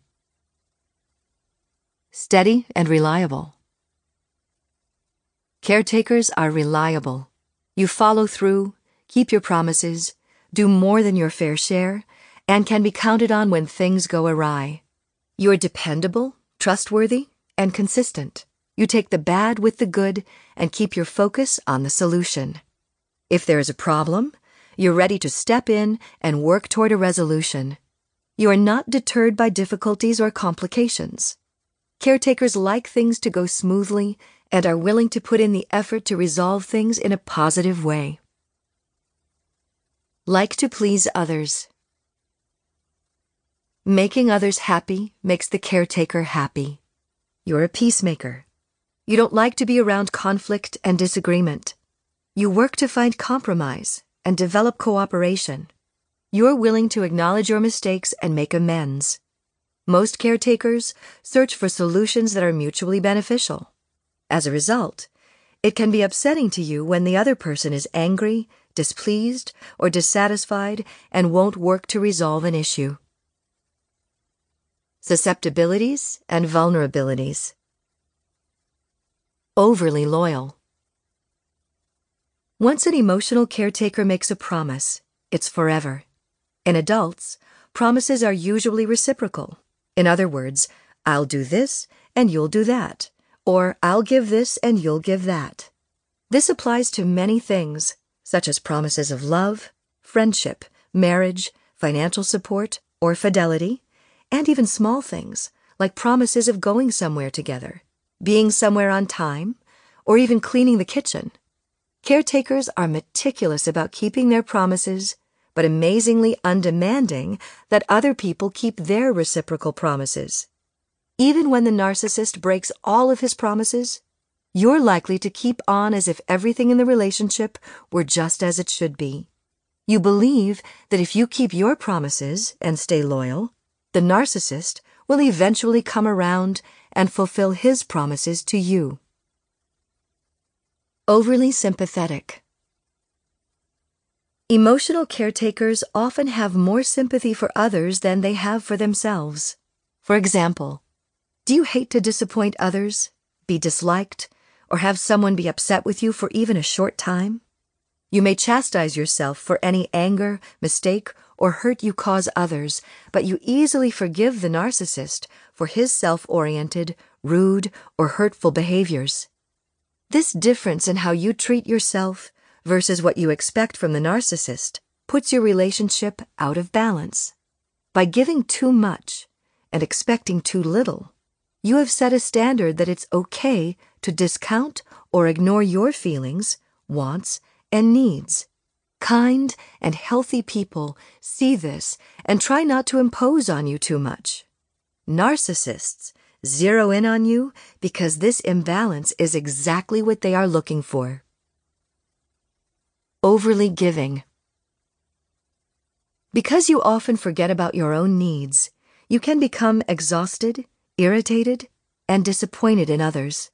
S2: Steady and reliable. Caretakers are reliable. You follow through, keep your promises, do more than your fair share, and can be counted on when things go awry. You are dependable, trustworthy, and consistent. You take the bad with the good and keep your focus on the solution. If there is a problem, you're ready to step in and work toward a resolution. You are not deterred by difficulties or complications. Caretakers like things to go smoothly and are willing to put in the effort to resolve things in a positive way. Like to please others. Making others happy makes the caretaker happy. You're a peacemaker. You don't like to be around conflict and disagreement. You work to find compromise and develop cooperation. You're willing to acknowledge your mistakes and make amends. Most caretakers search for solutions that are mutually beneficial. As a result, it can be upsetting to you when the other person is angry, displeased, or dissatisfied and won't work to resolve an issue susceptibilities, and vulnerabilities. Overly loyal. Once an emotional caretaker makes a promise, it's forever. In adults, promises are usually reciprocal. In other words, I'll do this and you'll do that, or I'll give this and you'll give that. This applies to many things, such as promises of love, friendship, marriage, financial support, or fidelity, and even small things, like promises of going somewhere together, being somewhere on time, or even cleaning the kitchen. Caretakers are meticulous about keeping their promises, but amazingly undemanding that other people keep their reciprocal promises. Even when the narcissist breaks all of his promises, you're likely to keep on as if everything in the relationship were just as it should be. You believe that if you keep your promises and stay loyal, the narcissist will eventually come around and fulfill his promises to you. Overly sympathetic. Emotional caretakers often have more sympathy for others than they have for themselves. For example, do you hate to disappoint others, be disliked, or have someone be upset with you for even a short time? You may chastise yourself for any anger, mistake, or hurt you cause others, but you easily forgive the narcissist for his self oriented, rude, or hurtful behaviors. This difference in how you treat yourself versus what you expect from the narcissist puts your relationship out of balance. By giving too much and expecting too little, you have set a standard that it's okay to discount or ignore your feelings, wants, and needs. Kind and healthy people see this and try not to impose on you too much. Narcissists zero in on you because this imbalance is exactly what they are looking for. overly giving. Because you often forget about your own needs, you can become exhausted, irritated, and disappointed in others.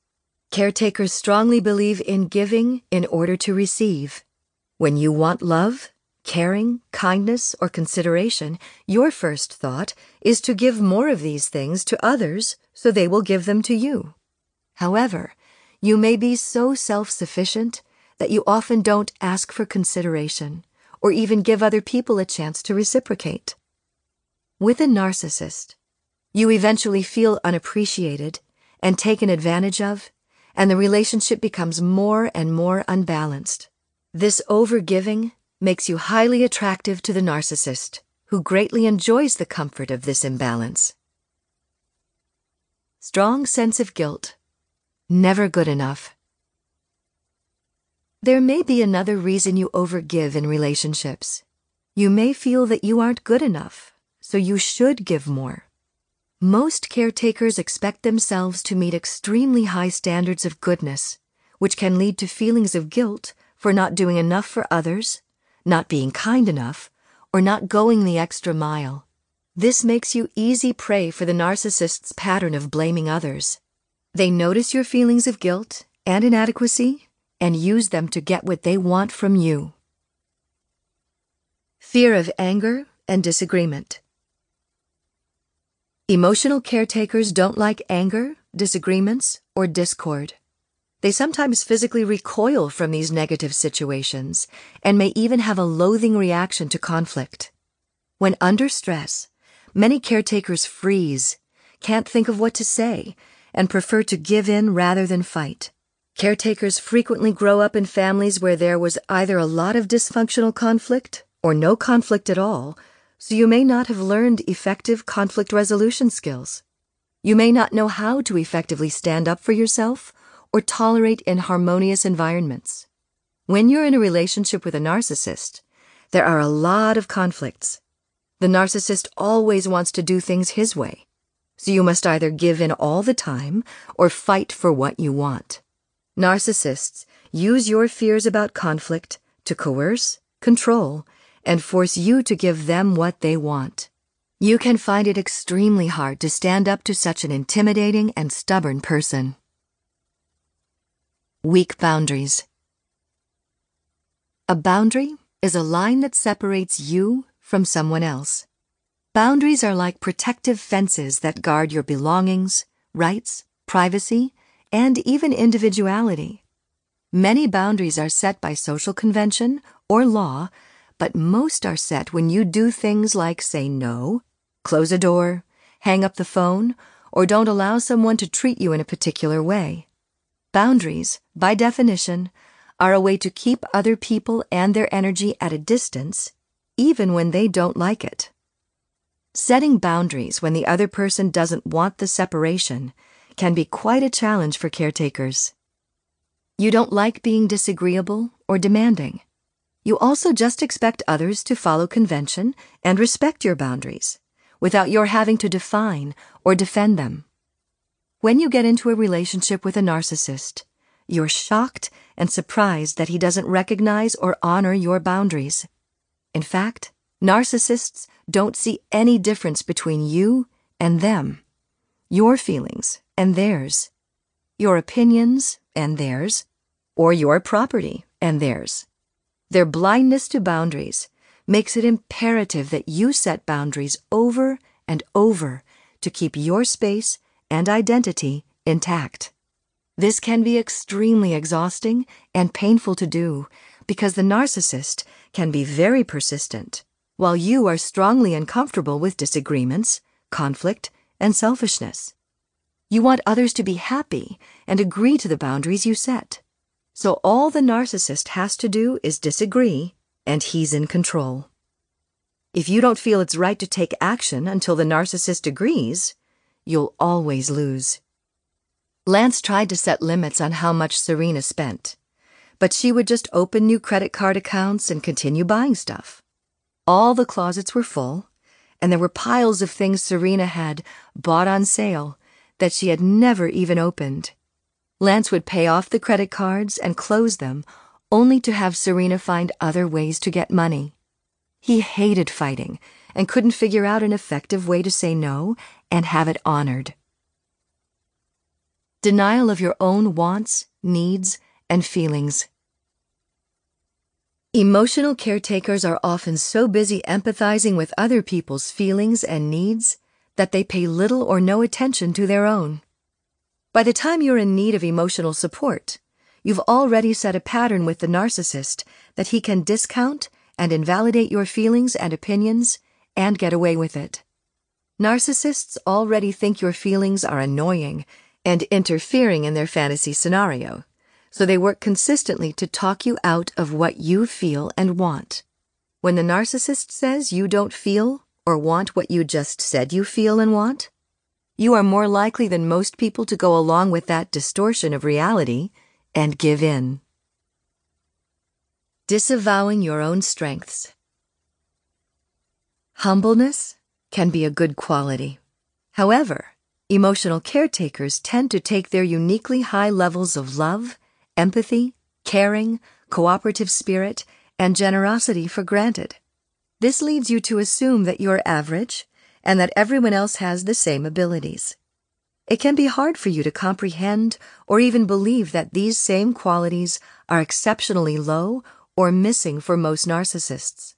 S2: Caretakers strongly believe in giving in order to receive. When you want love, caring, kindness, or consideration, your first thought is to give more of these things to others so they will give them to you. However, you may be so self sufficient that you often don't ask for consideration or even give other people a chance to reciprocate. With a narcissist, you eventually feel unappreciated and taken advantage of, and the relationship becomes more and more unbalanced. This overgiving makes you highly attractive to the narcissist, who greatly enjoys the comfort of this imbalance. Strong sense of guilt. Never good enough. There may be another reason you overgive in relationships. You may feel that you aren't good enough, so you should give more. Most caretakers expect themselves to meet extremely high standards of goodness, which can lead to feelings of guilt for not doing enough for others, not being kind enough, or not going the extra mile. This makes you easy prey for the narcissist's pattern of blaming others. They notice your feelings of guilt and inadequacy and use them to get what they want from you. Fear of anger and disagreement. Emotional caretakers don't like anger, disagreements, or discord. They sometimes physically recoil from these negative situations and may even have a loathing reaction to conflict. When under stress, many caretakers freeze, can't think of what to say, and prefer to give in rather than fight. Caretakers frequently grow up in families where there was either a lot of dysfunctional conflict or no conflict at all, so you may not have learned effective conflict resolution skills. You may not know how to effectively stand up for yourself or tolerate in harmonious environments. When you're in a relationship with a narcissist, there are a lot of conflicts. The narcissist always wants to do things his way, so you must either give in all the time or fight for what you want. Narcissists use your fears about conflict to coerce, control, and force you to give them what they want. You can find it extremely hard to stand up to such an intimidating and stubborn person. Weak boundaries. A boundary is a line that separates you from someone else. Boundaries are like protective fences that guard your belongings, rights, privacy, and even individuality. Many boundaries are set by social convention or law, but most are set when you do things like say no, close a door, hang up the phone, or don't allow someone to treat you in a particular way. Boundaries, by definition, are a way to keep other people and their energy at a distance, even when they don't like it. Setting boundaries when the other person doesn't want the separation can be quite a challenge for caretakers. You don't like being disagreeable or demanding. You also just expect others to follow convention and respect your boundaries without your having to define or defend them. When you get into a relationship with a narcissist, you're shocked and surprised that he doesn't recognize or honor your boundaries. In fact, narcissists don't see any difference between you and them, your feelings and theirs, your opinions and theirs, or your property and theirs. Their blindness to boundaries makes it imperative that you set boundaries over and over to keep your space and identity intact. This can be extremely exhausting and painful to do because the narcissist can be very persistent, while you are strongly uncomfortable with disagreements, conflict, and selfishness. You want others to be happy and agree to the boundaries you set. So all the narcissist has to do is disagree, and he's in control. If you don't feel it's right to take action until the narcissist agrees, you'll always lose. Lance tried to set limits on how much Serena spent, but she would just open new credit card accounts and continue buying stuff. All the closets were full, and there were piles of things Serena had bought on sale that she had never even opened. Lance would pay off the credit cards and close them, only to have Serena find other ways to get money. He hated fighting and couldn't figure out an effective way to say no and have it honored. Denial of your own wants, needs, and feelings. Emotional caretakers are often so busy empathizing with other people's feelings and needs that they pay little or no attention to their own. By the time you're in need of emotional support, you've already set a pattern with the narcissist that he can discount and invalidate your feelings and opinions and get away with it. Narcissists already think your feelings are annoying and interfering in their fantasy scenario, so they work consistently to talk you out of what you feel and want. When the narcissist says you don't feel or want what you just said you feel and want, you are more likely than most people to go along with that distortion of reality and give in. Disavowing your own strengths. Humbleness can be a good quality. However, emotional caretakers tend to take their uniquely high levels of love, empathy, caring, cooperative spirit, and generosity for granted. This leads you to assume that you're average and that everyone else has the same abilities. It can be hard for you to comprehend or even believe that these same qualities are exceptionally low or missing for most narcissists.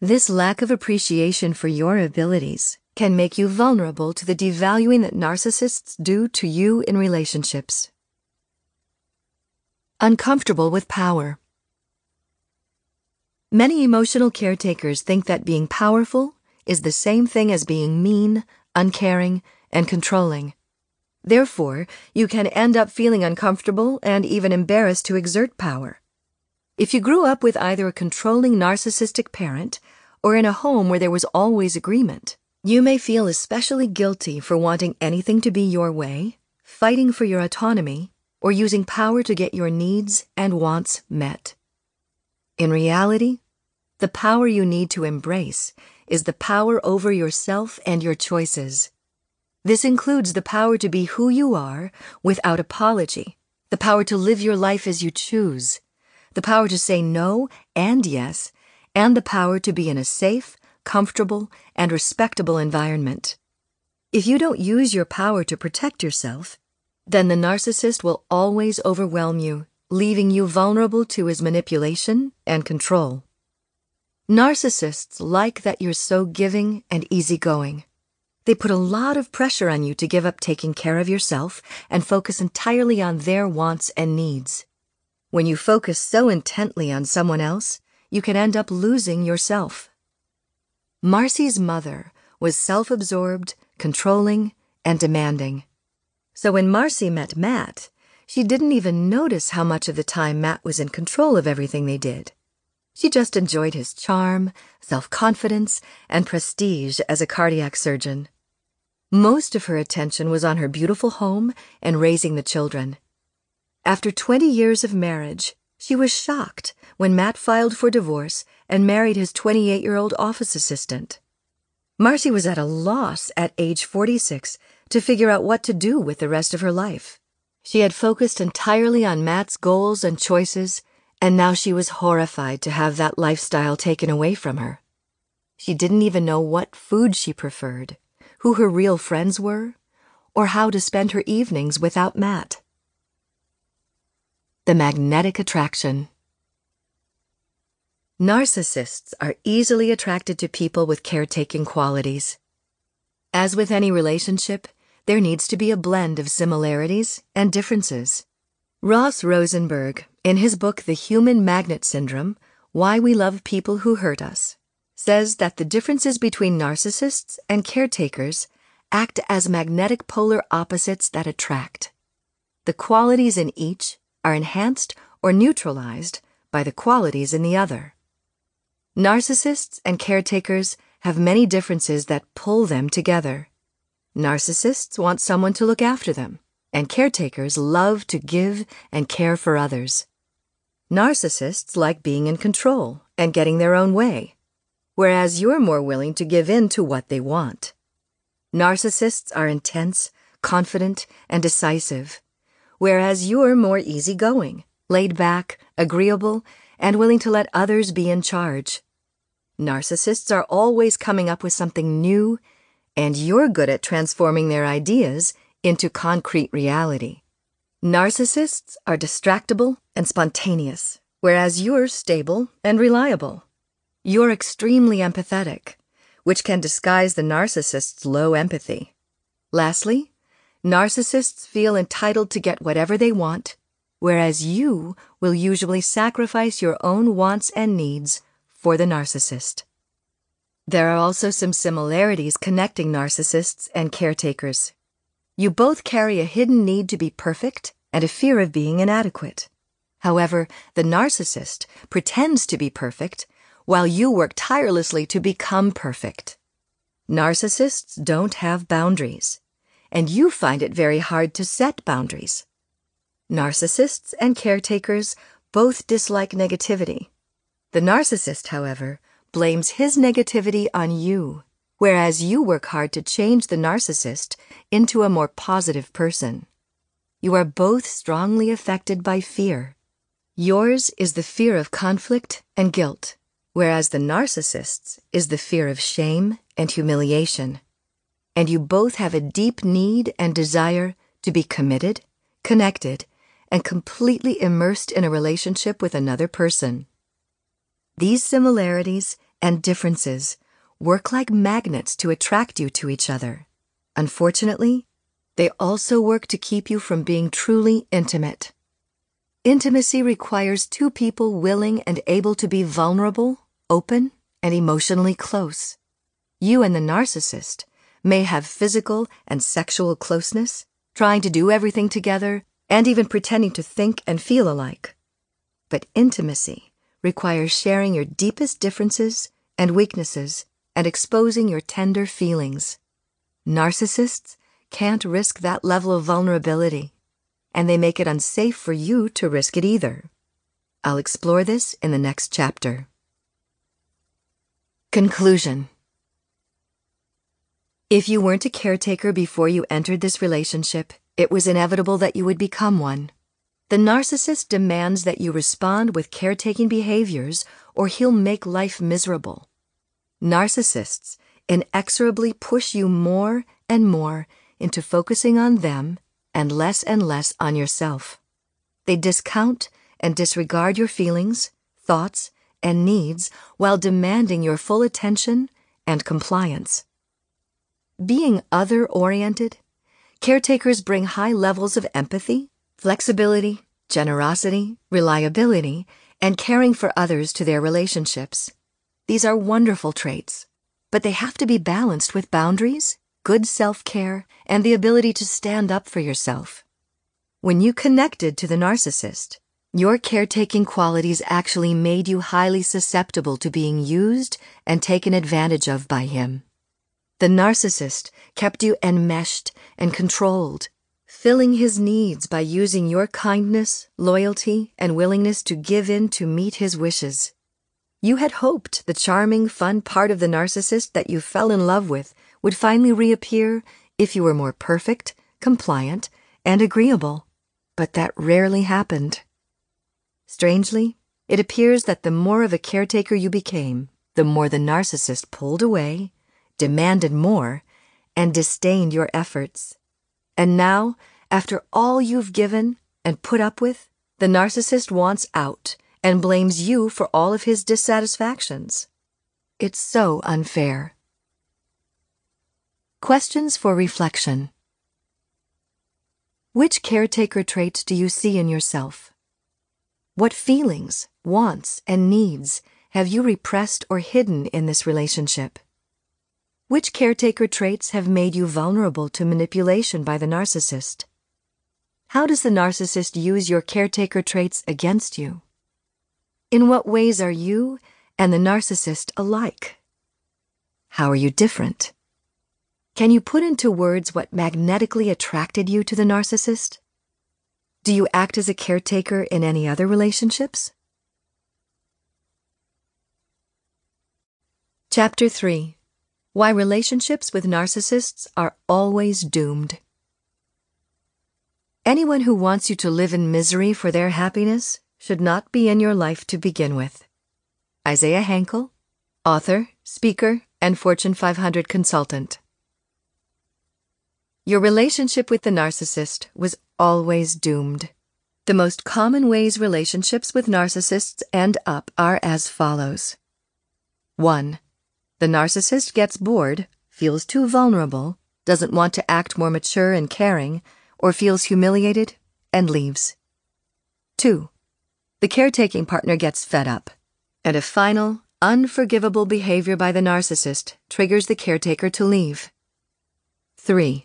S2: This lack of appreciation for your abilities can make you vulnerable to the devaluing that narcissists do to you in relationships. Uncomfortable with power. Many emotional caretakers think that being powerful is the same thing as being mean, uncaring, and controlling. Therefore, you can end up feeling uncomfortable and even embarrassed to exert power. If you grew up with either a controlling narcissistic parent or in a home where there was always agreement, you may feel especially guilty for wanting anything to be your way, fighting for your autonomy, or using power to get your needs and wants met. In reality, the power you need to embrace is the power over yourself and your choices. This includes the power to be who you are without apology, the power to live your life as you choose, the power to say no and yes, and the power to be in a safe, comfortable, and respectable environment. If you don't use your power to protect yourself, then the narcissist will always overwhelm you, leaving you vulnerable to his manipulation and control. Narcissists like that you're so giving and easygoing. They put a lot of pressure on you to give up taking care of yourself and focus entirely on their wants and needs. When you focus so intently on someone else, you can end up losing yourself. Marcy's mother was self absorbed, controlling, and demanding. So when Marcy met Matt, she didn't even notice how much of the time Matt was in control of everything they did. She just enjoyed his charm, self confidence, and prestige as a cardiac surgeon. Most of her attention was on her beautiful home and raising the children. After 20 years of marriage, she was shocked when Matt filed for divorce and married his 28 year old office assistant. Marcy was at a loss at age 46 to figure out what to do with the rest of her life. She had focused entirely on Matt's goals and choices, and now she was horrified to have that lifestyle taken away from her. She didn't even know what food she preferred, who her real friends were, or how to spend her evenings without Matt. The magnetic attraction. Narcissists are easily attracted to people with caretaking qualities. As with any relationship, there needs to be a blend of similarities and differences. Ross Rosenberg, in his book The Human Magnet Syndrome Why We Love People Who Hurt Us, says that the differences between narcissists and caretakers act as magnetic polar opposites that attract. The qualities in each are enhanced or neutralized by the qualities in the other. Narcissists and caretakers have many differences that pull them together. Narcissists want someone to look after them, and caretakers love to give and care for others. Narcissists like being in control and getting their own way, whereas you're more willing to give in to what they want. Narcissists are intense, confident, and decisive whereas you're more easygoing, laid back, agreeable, and willing to let others be in charge. Narcissists are always coming up with something new, and you're good at transforming their ideas into concrete reality. Narcissists are distractible and spontaneous, whereas you're stable and reliable. You're extremely empathetic, which can disguise the narcissist's low empathy. Lastly, narcissists feel entitled to get whatever they want, whereas you will usually sacrifice your own wants and needs for the narcissist. There are also some similarities connecting narcissists and caretakers. You both carry a hidden need to be perfect and a fear of being inadequate. However, the narcissist pretends to be perfect while you work tirelessly to become perfect. Narcissists don't have boundaries, and you find it very hard to set boundaries. Narcissists and caretakers both dislike negativity. The narcissist, however, blames his negativity on you, whereas you work hard to change the narcissist into a more positive person. You are both strongly affected by fear. Yours is the fear of conflict and guilt whereas the narcissist's is the fear of shame and humiliation. And you both have a deep need and desire to be committed, connected, and completely immersed in a relationship with another person. These similarities and differences work like magnets to attract you to each other. Unfortunately, they also work to keep you from being truly intimate. Intimacy requires two people willing and able to be vulnerable open, and emotionally close. You and the narcissist may have physical and sexual closeness, trying to do everything together, and even pretending to think and feel alike. But intimacy requires sharing your deepest differences and weaknesses and exposing your tender feelings. Narcissists can't risk that level of vulnerability, and they make it unsafe for you to risk it either. I'll explore this in the next chapter. Conclusion If you weren't a caretaker before you entered this relationship, it was inevitable that you would become one. The narcissist demands that you respond with caretaking behaviors or he'll make life miserable. Narcissists inexorably push you more and more into focusing on them and less and less on yourself. They discount and disregard your feelings, thoughts, and needs while demanding your full attention and compliance. Being other oriented, caretakers bring high levels of empathy, flexibility, generosity, reliability, and caring for others to their relationships. These are wonderful traits, but they have to be balanced with boundaries, good self care, and the ability to stand up for yourself. When you connected to the narcissist, your caretaking qualities actually made you highly susceptible to being used and taken advantage of by him. The narcissist kept you enmeshed and controlled, filling his needs by using your kindness, loyalty, and willingness to give in to meet his wishes. You had hoped the charming, fun part of the narcissist that you fell in love with would finally reappear if you were more perfect, compliant, and agreeable. But that rarely happened. Strangely, it appears that the more of a caretaker you became, the more the narcissist pulled away, demanded more, and disdained your efforts. And now, after all you've given and put up with, the narcissist wants out and blames you for all of his dissatisfactions. It's so unfair. Questions for reflection. Which caretaker traits do you see in yourself? What feelings, wants, and needs have you repressed or hidden in this relationship? Which caretaker traits have made you vulnerable to manipulation by the narcissist? How does the narcissist use your caretaker traits against you? In what ways are you and the narcissist alike? How are you different? Can you put into words what magnetically attracted you to the narcissist? Do you act as a caretaker in any other relationships? Chapter 3 Why Relationships with Narcissists Are Always Doomed. Anyone who wants you to live in misery for their happiness should not be in your life to begin with. Isaiah Hankel, author, speaker, and Fortune 500 consultant. Your relationship with the narcissist was always doomed. The most common ways relationships with narcissists end up are as follows 1. The narcissist gets bored, feels too vulnerable, doesn't want to act more mature and caring, or feels humiliated and leaves. 2. The caretaking partner gets fed up, and a final, unforgivable behavior by the narcissist triggers the caretaker to leave. 3.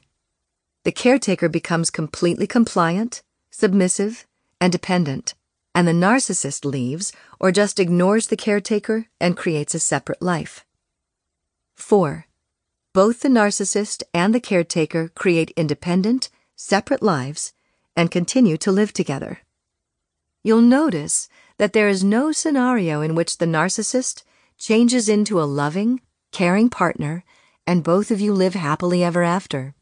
S2: The caretaker becomes completely compliant, submissive, and dependent, and the narcissist leaves or just ignores the caretaker and creates a separate life. 4. Both the narcissist and the caretaker create independent, separate lives and continue to live together. You'll notice that there is no scenario in which the narcissist changes into a loving, caring partner and both of you live happily ever after.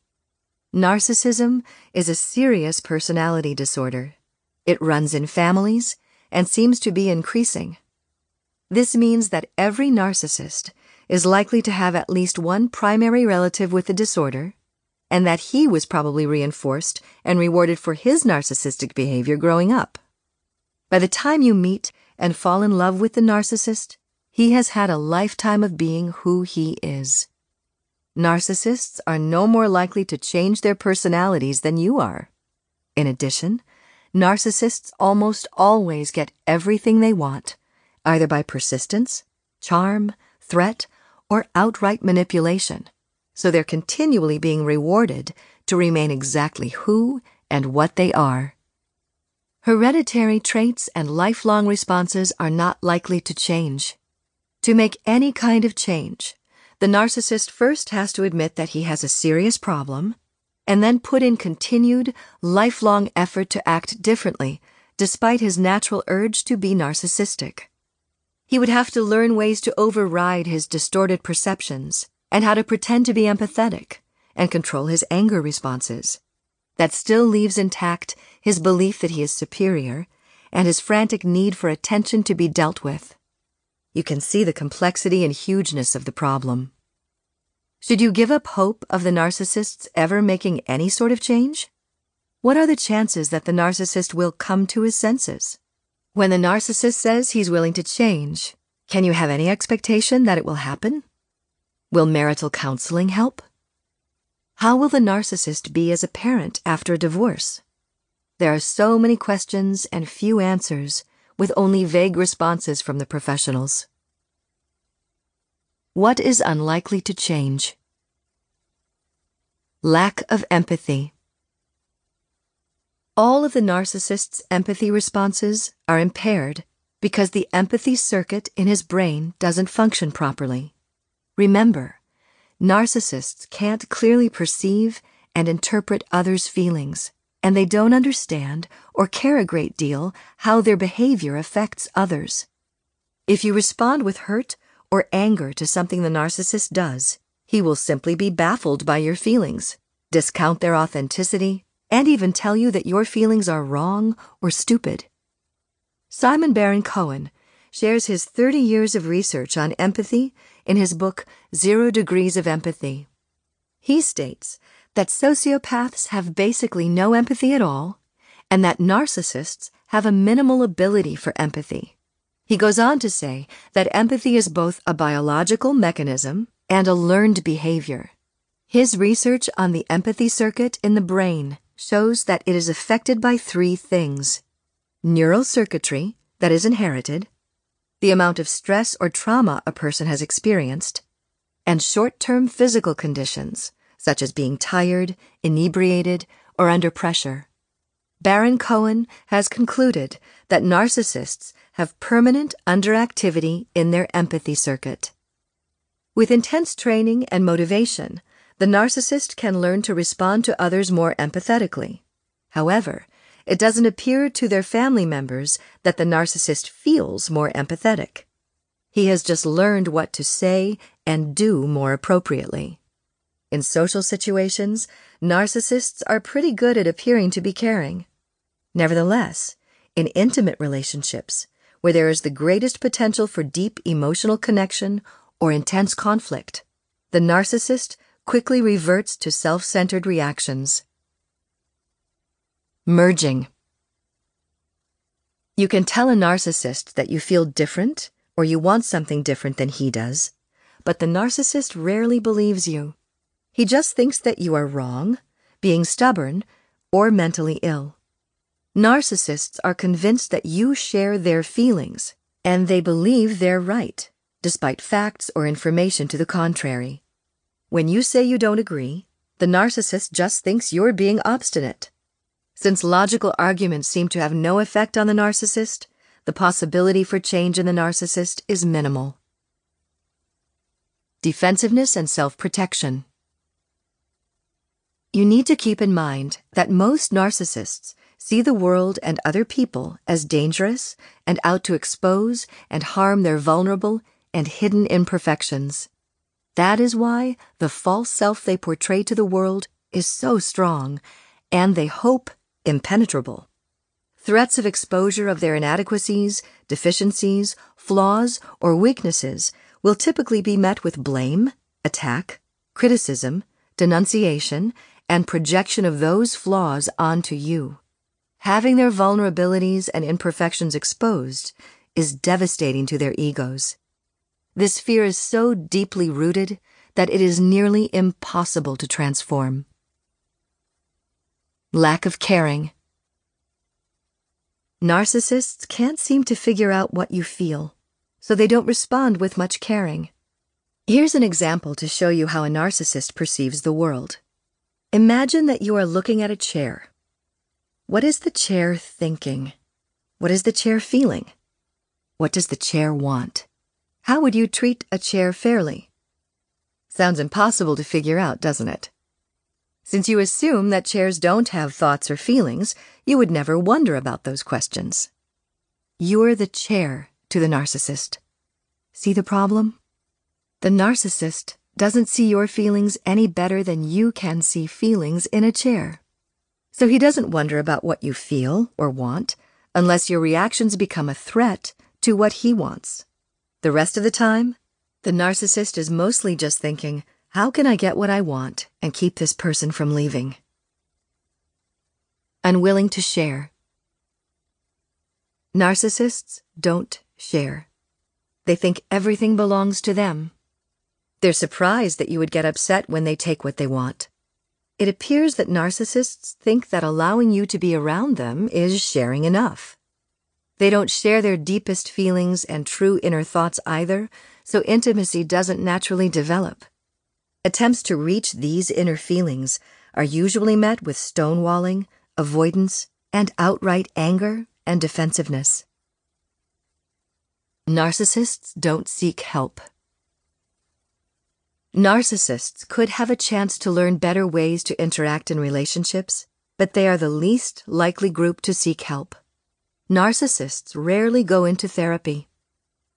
S2: Narcissism is a serious personality disorder. It runs in families and seems to be increasing. This means that every narcissist is likely to have at least one primary relative with the disorder, and that he was probably reinforced and rewarded for his narcissistic behavior growing up. By the time you meet and fall in love with the narcissist, he has had a lifetime of being who he is. Narcissists are no more likely to change their personalities than you are. In addition, narcissists almost always get everything they want, either by persistence, charm, threat, or outright manipulation, so they're continually being rewarded to remain exactly who and what they are. Hereditary traits and lifelong responses are not likely to change. To make any kind of change, the narcissist first has to admit that he has a serious problem and then put in continued, lifelong effort to act differently despite his natural urge to be narcissistic. He would have to learn ways to override his distorted perceptions and how to pretend to be empathetic and control his anger responses that still leaves intact his belief that he is superior and his frantic need for attention to be dealt with. You can see the complexity and hugeness of the problem. Should you give up hope of the narcissist's ever making any sort of change? What are the chances that the narcissist will come to his senses? When the narcissist says he's willing to change, can you have any expectation that it will happen? Will marital counseling help? How will the narcissist be as a parent after a divorce? There are so many questions and few answers, with only vague responses from the professionals. What is unlikely to change? Lack of empathy. All of the narcissist's empathy responses are impaired because the empathy circuit in his brain doesn't function properly. Remember, Narcissists can't clearly perceive and interpret others' feelings, and they don't understand or care a great deal how their behavior affects others. If you respond with hurt or anger to something the narcissist does, he will simply be baffled by your feelings, discount their authenticity, and even tell you that your feelings are wrong or stupid. Simon Baron Cohen shares his 30 years of research on empathy in his book Zero Degrees of Empathy. He states that sociopaths have basically no empathy at all, and that narcissists have a minimal ability for empathy. He goes on to say that empathy is both a biological mechanism and a learned behavior. His research on the empathy circuit in the brain shows that it is affected by three things neural circuitry that is inherited, the amount of stress or trauma a person has experienced, and short term physical conditions, such as being tired, inebriated, or under pressure. Baron Cohen has concluded that narcissists have permanent underactivity in their empathy circuit. With intense training and motivation, the narcissist can learn to respond to others more empathetically. However, it doesn't appear to their family members that the narcissist feels more empathetic. He has just learned what to say and do more appropriately. In social situations, narcissists are pretty good at appearing to be caring. Nevertheless, in intimate relationships, where there is the greatest potential for deep emotional connection or intense conflict, the narcissist quickly reverts to self centered reactions. Merging. You can tell a narcissist that you feel different or you want something different than he does, but the narcissist rarely believes you. He just thinks that you are wrong, being stubborn, or mentally ill. Narcissists are convinced that you share their feelings, and they believe they're right, despite facts or information to the contrary. When you say you don't agree, the narcissist just thinks you're being obstinate. Since logical arguments seem to have no effect on the narcissist, the possibility for change in the narcissist is minimal. Defensiveness and self protection. You need to keep in mind that most narcissists see the world and other people as dangerous and out to expose and harm their vulnerable and hidden imperfections. That is why the false self they portray to the world is so strong and they hope impenetrable. Threats of exposure of their inadequacies, deficiencies, flaws, or weaknesses will typically be met with blame, attack, criticism, denunciation, and projection of those flaws onto you. Having their vulnerabilities and imperfections exposed is devastating to their egos. This fear is so deeply rooted that it is nearly impossible to transform. Lack of caring. Narcissists can't seem to figure out what you feel, so they don't respond with much caring. Here's an example to show you how a narcissist perceives the world. Imagine that you are looking at a chair. What is the chair thinking? What is the chair feeling? What does the chair want? How would you treat a chair fairly? Sounds impossible to figure out, doesn't it? Since you assume that chairs don't have thoughts or feelings, you would never wonder about those questions. You're the chair to the narcissist. See the problem? The narcissist doesn't see your feelings any better than you can see feelings in a chair. So he doesn't wonder about what you feel or want unless your reactions become a threat to what he wants. The rest of the time, the narcissist is mostly just thinking, how can I get what I want and keep this person from leaving? Unwilling to share. Narcissists don't share. They think everything belongs to them. They're surprised that you would get upset when they take what they want. It appears that narcissists think that allowing you to be around them is sharing enough. They don't share their deepest feelings and true inner thoughts either, so intimacy doesn't naturally develop. Attempts to reach these inner feelings are usually met with stonewalling, avoidance, and outright anger and defensiveness. Narcissists don't seek help. Narcissists could have a chance to learn better ways to interact in relationships, but they are the least likely group to seek help. Narcissists rarely go into therapy.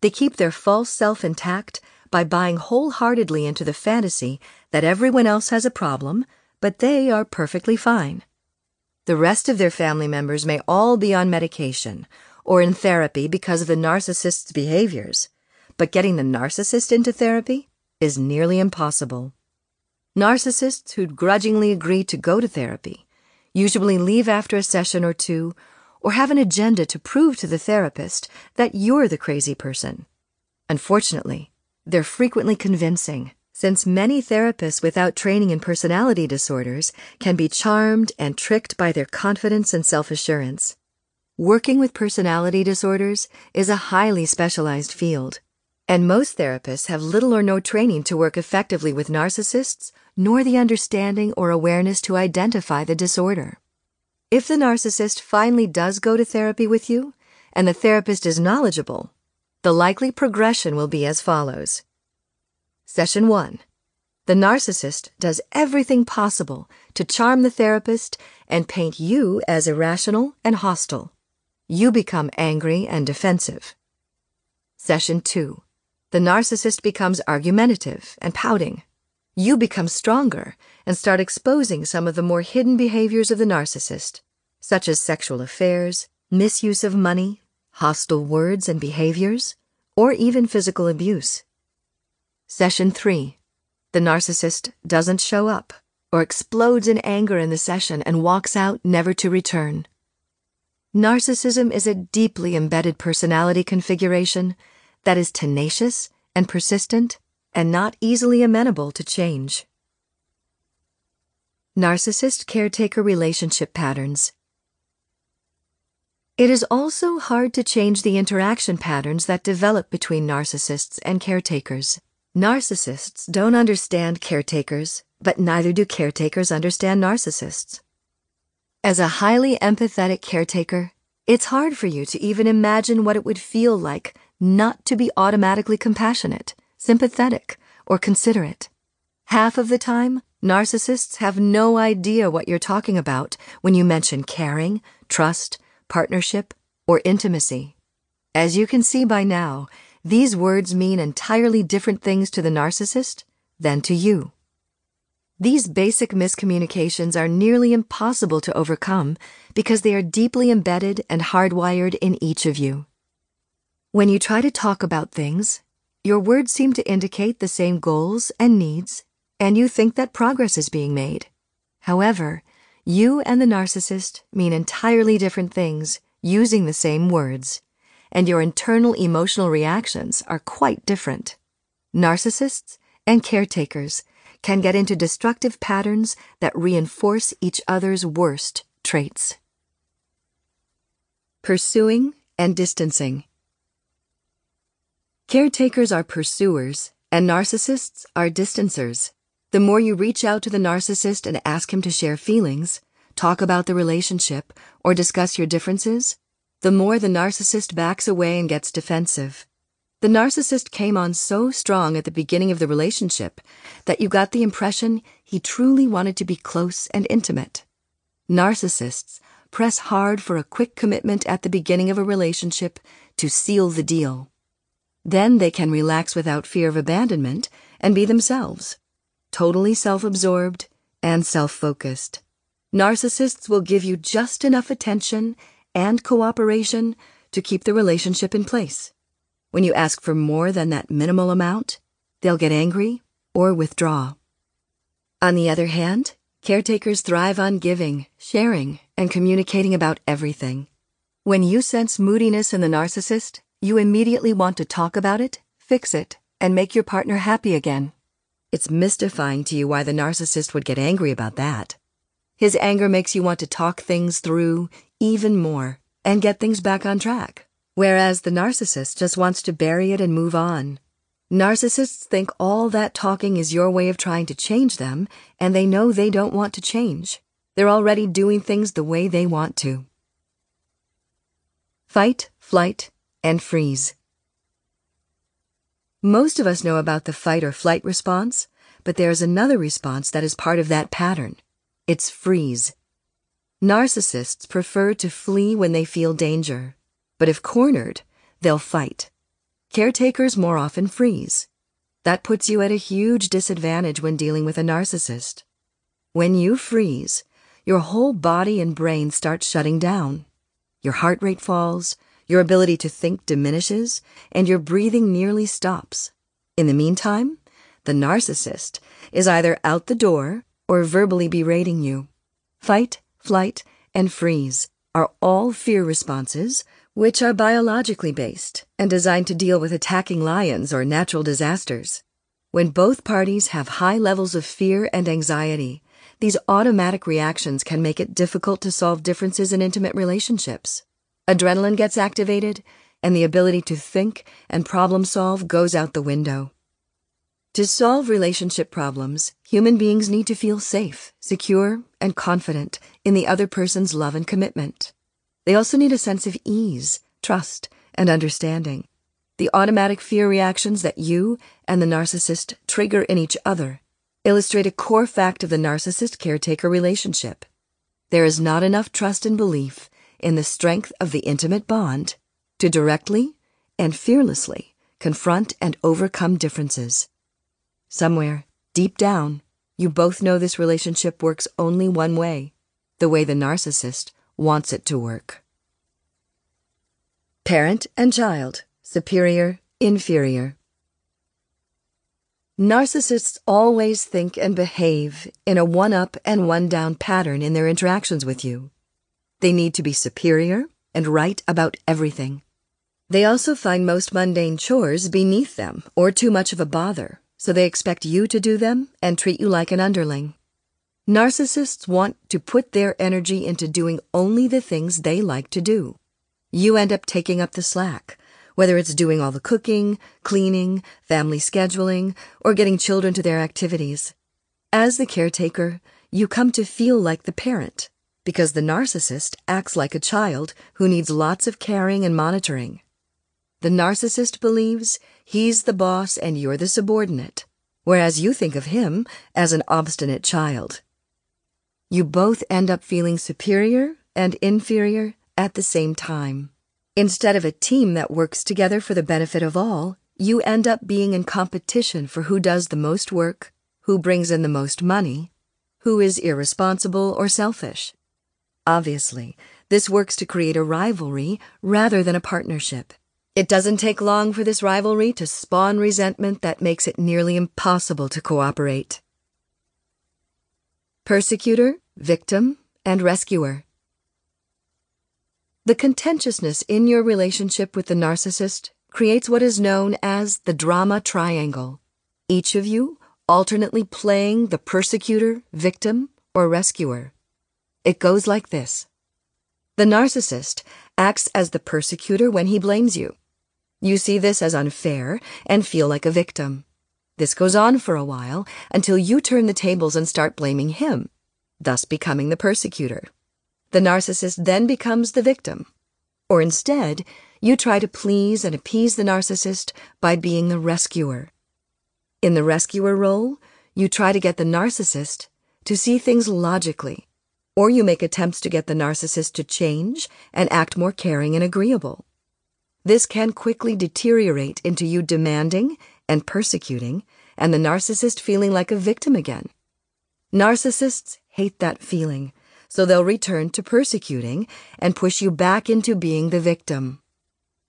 S2: They keep their false self intact by buying wholeheartedly into the fantasy that everyone else has a problem, but they are perfectly fine. The rest of their family members may all be on medication or in therapy because of the narcissist's behaviors, but getting the narcissist into therapy is nearly impossible. Narcissists who grudgingly agree to go to therapy usually leave after a session or two or have an agenda to prove to the therapist that you're the crazy person. Unfortunately, they're frequently convincing, since many therapists without training in personality disorders can be charmed and tricked by their confidence and self assurance. Working with personality disorders is a highly specialized field and most therapists have little or no training to work effectively with narcissists, nor the understanding or awareness to identify the disorder. If the narcissist finally does go to therapy with you, and the therapist is knowledgeable, the likely progression will be as follows. Session 1. The narcissist does everything possible to charm the therapist and paint you as irrational and hostile. You become angry and defensive. Session 2 the narcissist becomes argumentative and pouting. you become stronger and start exposing some of the more hidden behaviors of the narcissist, such as sexual affairs, misuse of money, hostile words and behaviors, or even physical abuse. Session 3. The narcissist doesn't show up or explodes in anger in the session and walks out never to return. Narcissism is a deeply embedded personality configuration that is tenacious and persistent and not easily amenable to change. Narcissist caretaker relationship patterns. It is also hard to change the interaction patterns that develop between narcissists and caretakers. Narcissists don't understand caretakers, but neither do caretakers understand narcissists. As a highly empathetic caretaker, it's hard for you to even imagine what it would feel like not to be automatically compassionate, sympathetic, or considerate. Half of the time, narcissists have no idea what you're talking about when you mention caring, trust, partnership, or intimacy. As you can see by now, these words mean entirely different things to the narcissist than to you. These basic miscommunications are nearly impossible to overcome because they are deeply embedded and hardwired in each of you. When you try to talk about things, your words seem to indicate the same goals and needs, and you think that progress is being made. However, you and the narcissist mean entirely different things using the same words, and your internal emotional reactions are quite different. Narcissists and caretakers can get into destructive patterns that reinforce each other's worst traits. Pursuing and distancing. Caretakers are pursuers, and narcissists are distancers. The more you reach out to the narcissist and ask him to share feelings, talk about the relationship, or discuss your differences, the more the narcissist backs away and gets defensive. The narcissist came on so strong at the beginning of the relationship that you got the impression he truly wanted to be close and intimate. Narcissists press hard for a quick commitment at the beginning of a relationship to seal the deal. Then they can relax without fear of abandonment and be themselves totally self absorbed, and self focused. Narcissists will give you just enough attention and cooperation to keep the relationship in place. When you ask for more than that minimal amount, they'll get angry or withdraw. On the other hand, caretakers thrive on giving, sharing, and communicating about everything. When you sense moodiness in the narcissist, you immediately want to talk about it, fix it, and make your partner happy again. It's mystifying to you why the narcissist would get angry about that. His anger makes you want to talk things through even more and get things back on track, whereas the narcissist just wants to bury it and move on. Narcissists think all that talking is your way of trying to change them, and they know they don't want to change. They're already doing things the way they want to. Fight, flight, and freeze. Most of us know about the fight or flight response, but there is another response that is part of that pattern. It's freeze. Narcissists prefer to flee when they feel danger, but if cornered, they'll fight. Caretakers more often freeze. That puts you at a huge disadvantage when dealing with a narcissist. When you freeze, your whole body and brain start shutting down. Your heart rate falls, your ability to think diminishes, and your breathing nearly stops. In the meantime, the narcissist is either out the door or verbally berating you. Fight, flight, and freeze are all fear responses which are biologically based and designed to deal with attacking lions or natural disasters. When both parties have high levels of fear and anxiety, these automatic reactions can make it difficult to solve differences in intimate relationships. Adrenaline gets activated, and the ability to think and problem solve goes out the window. To solve relationship problems, human beings need to feel safe, secure, and confident in the other person's love and commitment. They also need a sense of ease, trust, and understanding. The automatic fear reactions that you and the narcissist trigger in each other illustrate a core fact of the narcissist caretaker relationship. There is not enough trust and belief in the strength of the intimate bond to directly and fearlessly confront and overcome differences. Somewhere, deep down, you both know this relationship works only one way the way the narcissist wants it to work. Parent and child, superior, inferior. Narcissists always think and behave in a one up and one down pattern in their interactions with you. They need to be superior and right about everything. They also find most mundane chores beneath them or too much of a bother, so they expect you to do them and treat you like an underling. Narcissists want to put their energy into doing only the things they like to do. You end up taking up the slack, whether it's doing all the cooking, cleaning, family scheduling, or getting children to their activities. As the caretaker, you come to feel like the parent, because the narcissist acts like a child who needs lots of caring and monitoring. The narcissist believes he's the boss and you're the subordinate, whereas you think of him as an obstinate child. You both end up feeling superior and inferior at the same time. Instead of a team that works together for the benefit of all, you end up being in competition for who does the most work, who brings in the most money, who is irresponsible or selfish. Obviously, this works to create a rivalry rather than a partnership. It doesn't take long for this rivalry to spawn resentment that makes it nearly impossible to cooperate. Persecutor, victim, and rescuer. The contentiousness in your relationship with the narcissist creates what is known as the drama triangle. Each of you alternately playing the persecutor, victim, or rescuer. It goes like this. The narcissist acts as the persecutor when he blames you. You see this as unfair and feel like a victim. This goes on for a while until you turn the tables and start blaming him, thus becoming the persecutor the narcissist then becomes the victim. Or instead, you try to please and appease the narcissist by being the rescuer. In the rescuer role, you try to get the narcissist to see things logically, or you make attempts to get the narcissist to change and act more caring and agreeable. This can quickly deteriorate into you demanding and persecuting, and the narcissist feeling like a victim again. Narcissists hate that feeling so they'll return to persecuting and push you back into being the victim.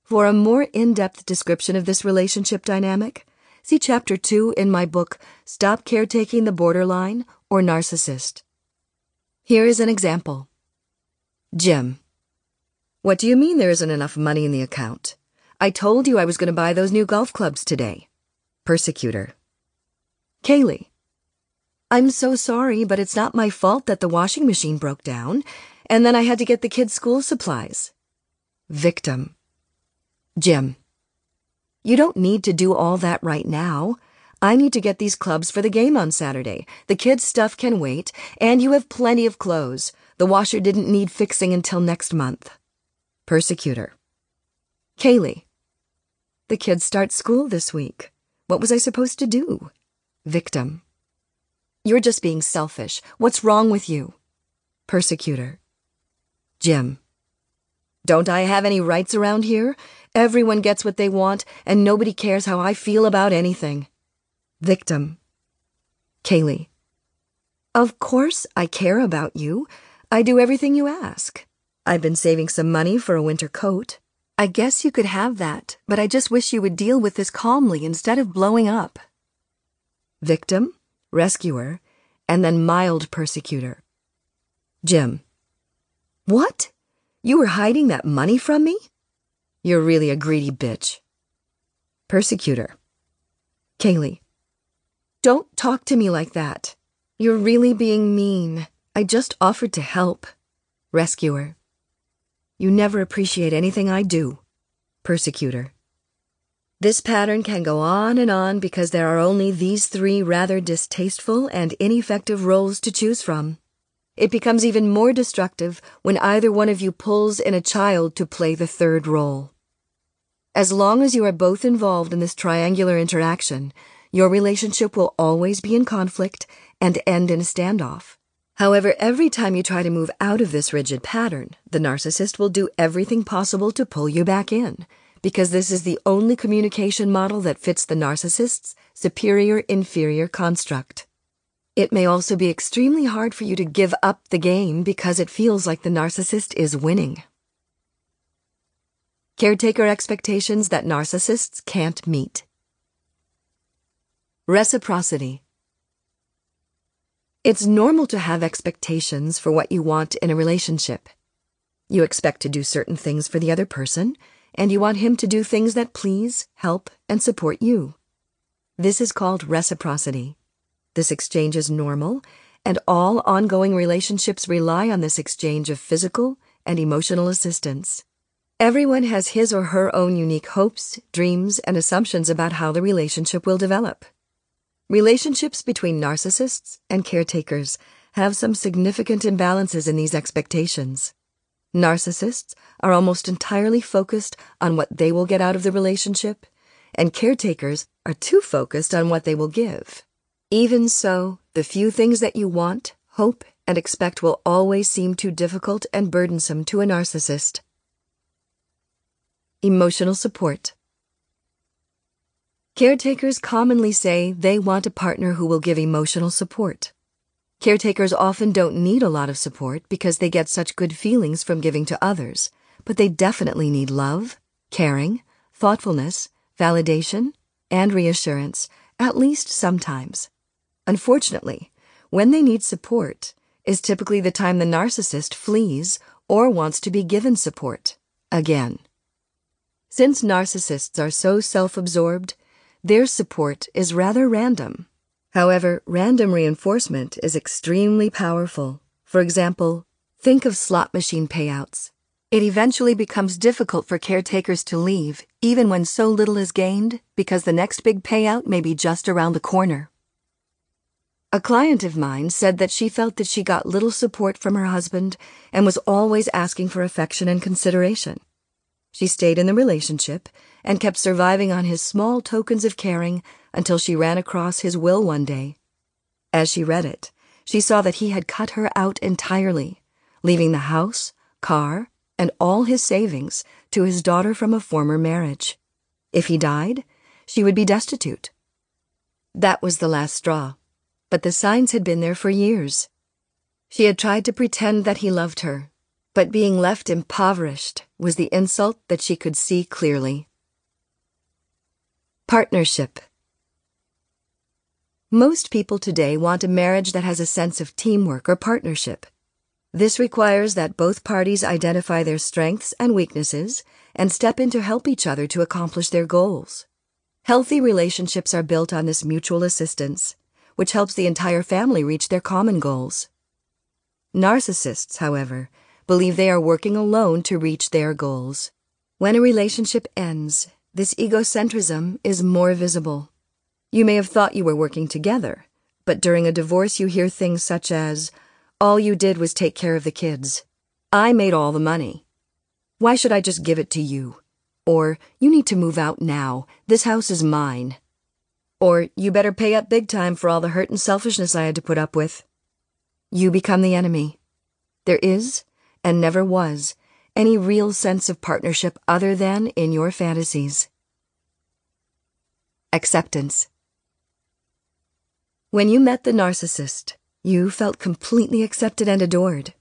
S2: For a more in depth description of this relationship dynamic, see Chapter 2 in my book, Stop Caretaking the Borderline or Narcissist. Here is an example Jim. What do you mean there isn't enough money in the account? I told you I was going to buy those new golf clubs today. Persecutor. Kaylee. I'm so sorry, but it's not my fault that the washing machine broke down, and then I had to get the kids' school supplies. Victim. Jim. You don't need to do all that right now. I need to get these clubs for the game on Saturday. The kids' stuff can wait, and you have plenty of clothes. The washer didn't need fixing until next month. Persecutor. Kaylee. The kids start school this week. What was I supposed to do? Victim. You're just being selfish. What's wrong with you? Persecutor. Jim. Don't I have any rights around here? Everyone gets what they want, and nobody cares how I feel about anything. Victim. Kaylee. Of course I care about you. I do everything you ask. I've been saving some money for a winter coat. I guess you could have that, but I just wish you would deal with this calmly instead of blowing up. Victim rescuer, and then mild persecutor. Jim. What? You were hiding that money from me? You're really a greedy bitch. Persecutor. Kaylee. Don't talk to me like that. You're really being mean. I just offered to help. Rescuer. You never appreciate anything I do. Persecutor. This pattern can go on and on because there are only these three rather distasteful and ineffective roles to choose from. It becomes even more destructive when either one of you pulls in a child to play the third role. As long as you are both involved in this triangular interaction, your relationship will always be in conflict and end in a standoff. However, every time you try to move out of this rigid pattern, the narcissist will do everything possible to pull you back in because this is the only communication model that fits the narcissist's superior inferior construct. It may also be extremely hard for you to give up the game because it feels like the narcissist is winning. Caretaker expectations that narcissists can't meet. Reciprocity. It's normal to have expectations for what you want in a relationship. You expect to do certain things for the other person, and you want him to do things that please, help, and support you. This is called reciprocity. This exchange is normal, and all ongoing relationships rely on this exchange of physical and emotional assistance. Everyone has his or her own unique hopes, dreams, and assumptions about how the relationship will develop. Relationships between narcissists and caretakers have some significant imbalances in these expectations. Narcissists are almost entirely focused on what they will get out of the relationship, and caretakers are too focused on what they will give. Even so, the few things that you want, hope, and expect will always seem too difficult and burdensome to a narcissist. Emotional support. Caretakers commonly say they want a partner who will give emotional support. Caretakers often don't need a lot of support because they get such good feelings from giving to others, but they definitely need love, caring, thoughtfulness, validation, and reassurance, at least sometimes. Unfortunately, when they need support is typically the time the narcissist flees or wants to be given support again. Since narcissists are so self absorbed, their support is rather random. However, random reinforcement is extremely powerful. For example, think of slot machine payouts. It eventually becomes difficult for caretakers to leave, even when so little is gained, because the next big payout may be just around the corner. A client of mine said that she felt that she got little support from her husband and was always asking for affection and consideration. She stayed in the relationship and kept surviving on his small tokens of caring until she ran across his will one day. As she read it, she saw that he had cut her out entirely, leaving the house, car, and all his savings to his daughter from a former marriage. If he died, she would be destitute. That was the last straw, but the signs had been there for years. She had tried to pretend that he loved her but being left impoverished was the insult that she could see clearly. Partnership. Most people today want a marriage that has a sense of teamwork or partnership. This requires that both parties identify their strengths and weaknesses and step in to help each other to accomplish their goals. Healthy relationships are built on this mutual assistance, which helps the entire family reach their common goals. Narcissists, however, believe they are working alone to reach their goals. When a relationship ends, this egocentrism is more visible. You may have thought you were working together, but during a divorce you hear things such as, All you did was take care of the kids. I made all the money. Why should I just give it to you? Or, You need to move out now. This house is mine. Or, You better pay up big time for all the hurt and selfishness I had to put up with. You become the enemy. There is and never was, any real sense of partnership other than in your fantasies. Acceptance. When you met the narcissist, you felt completely accepted and adored.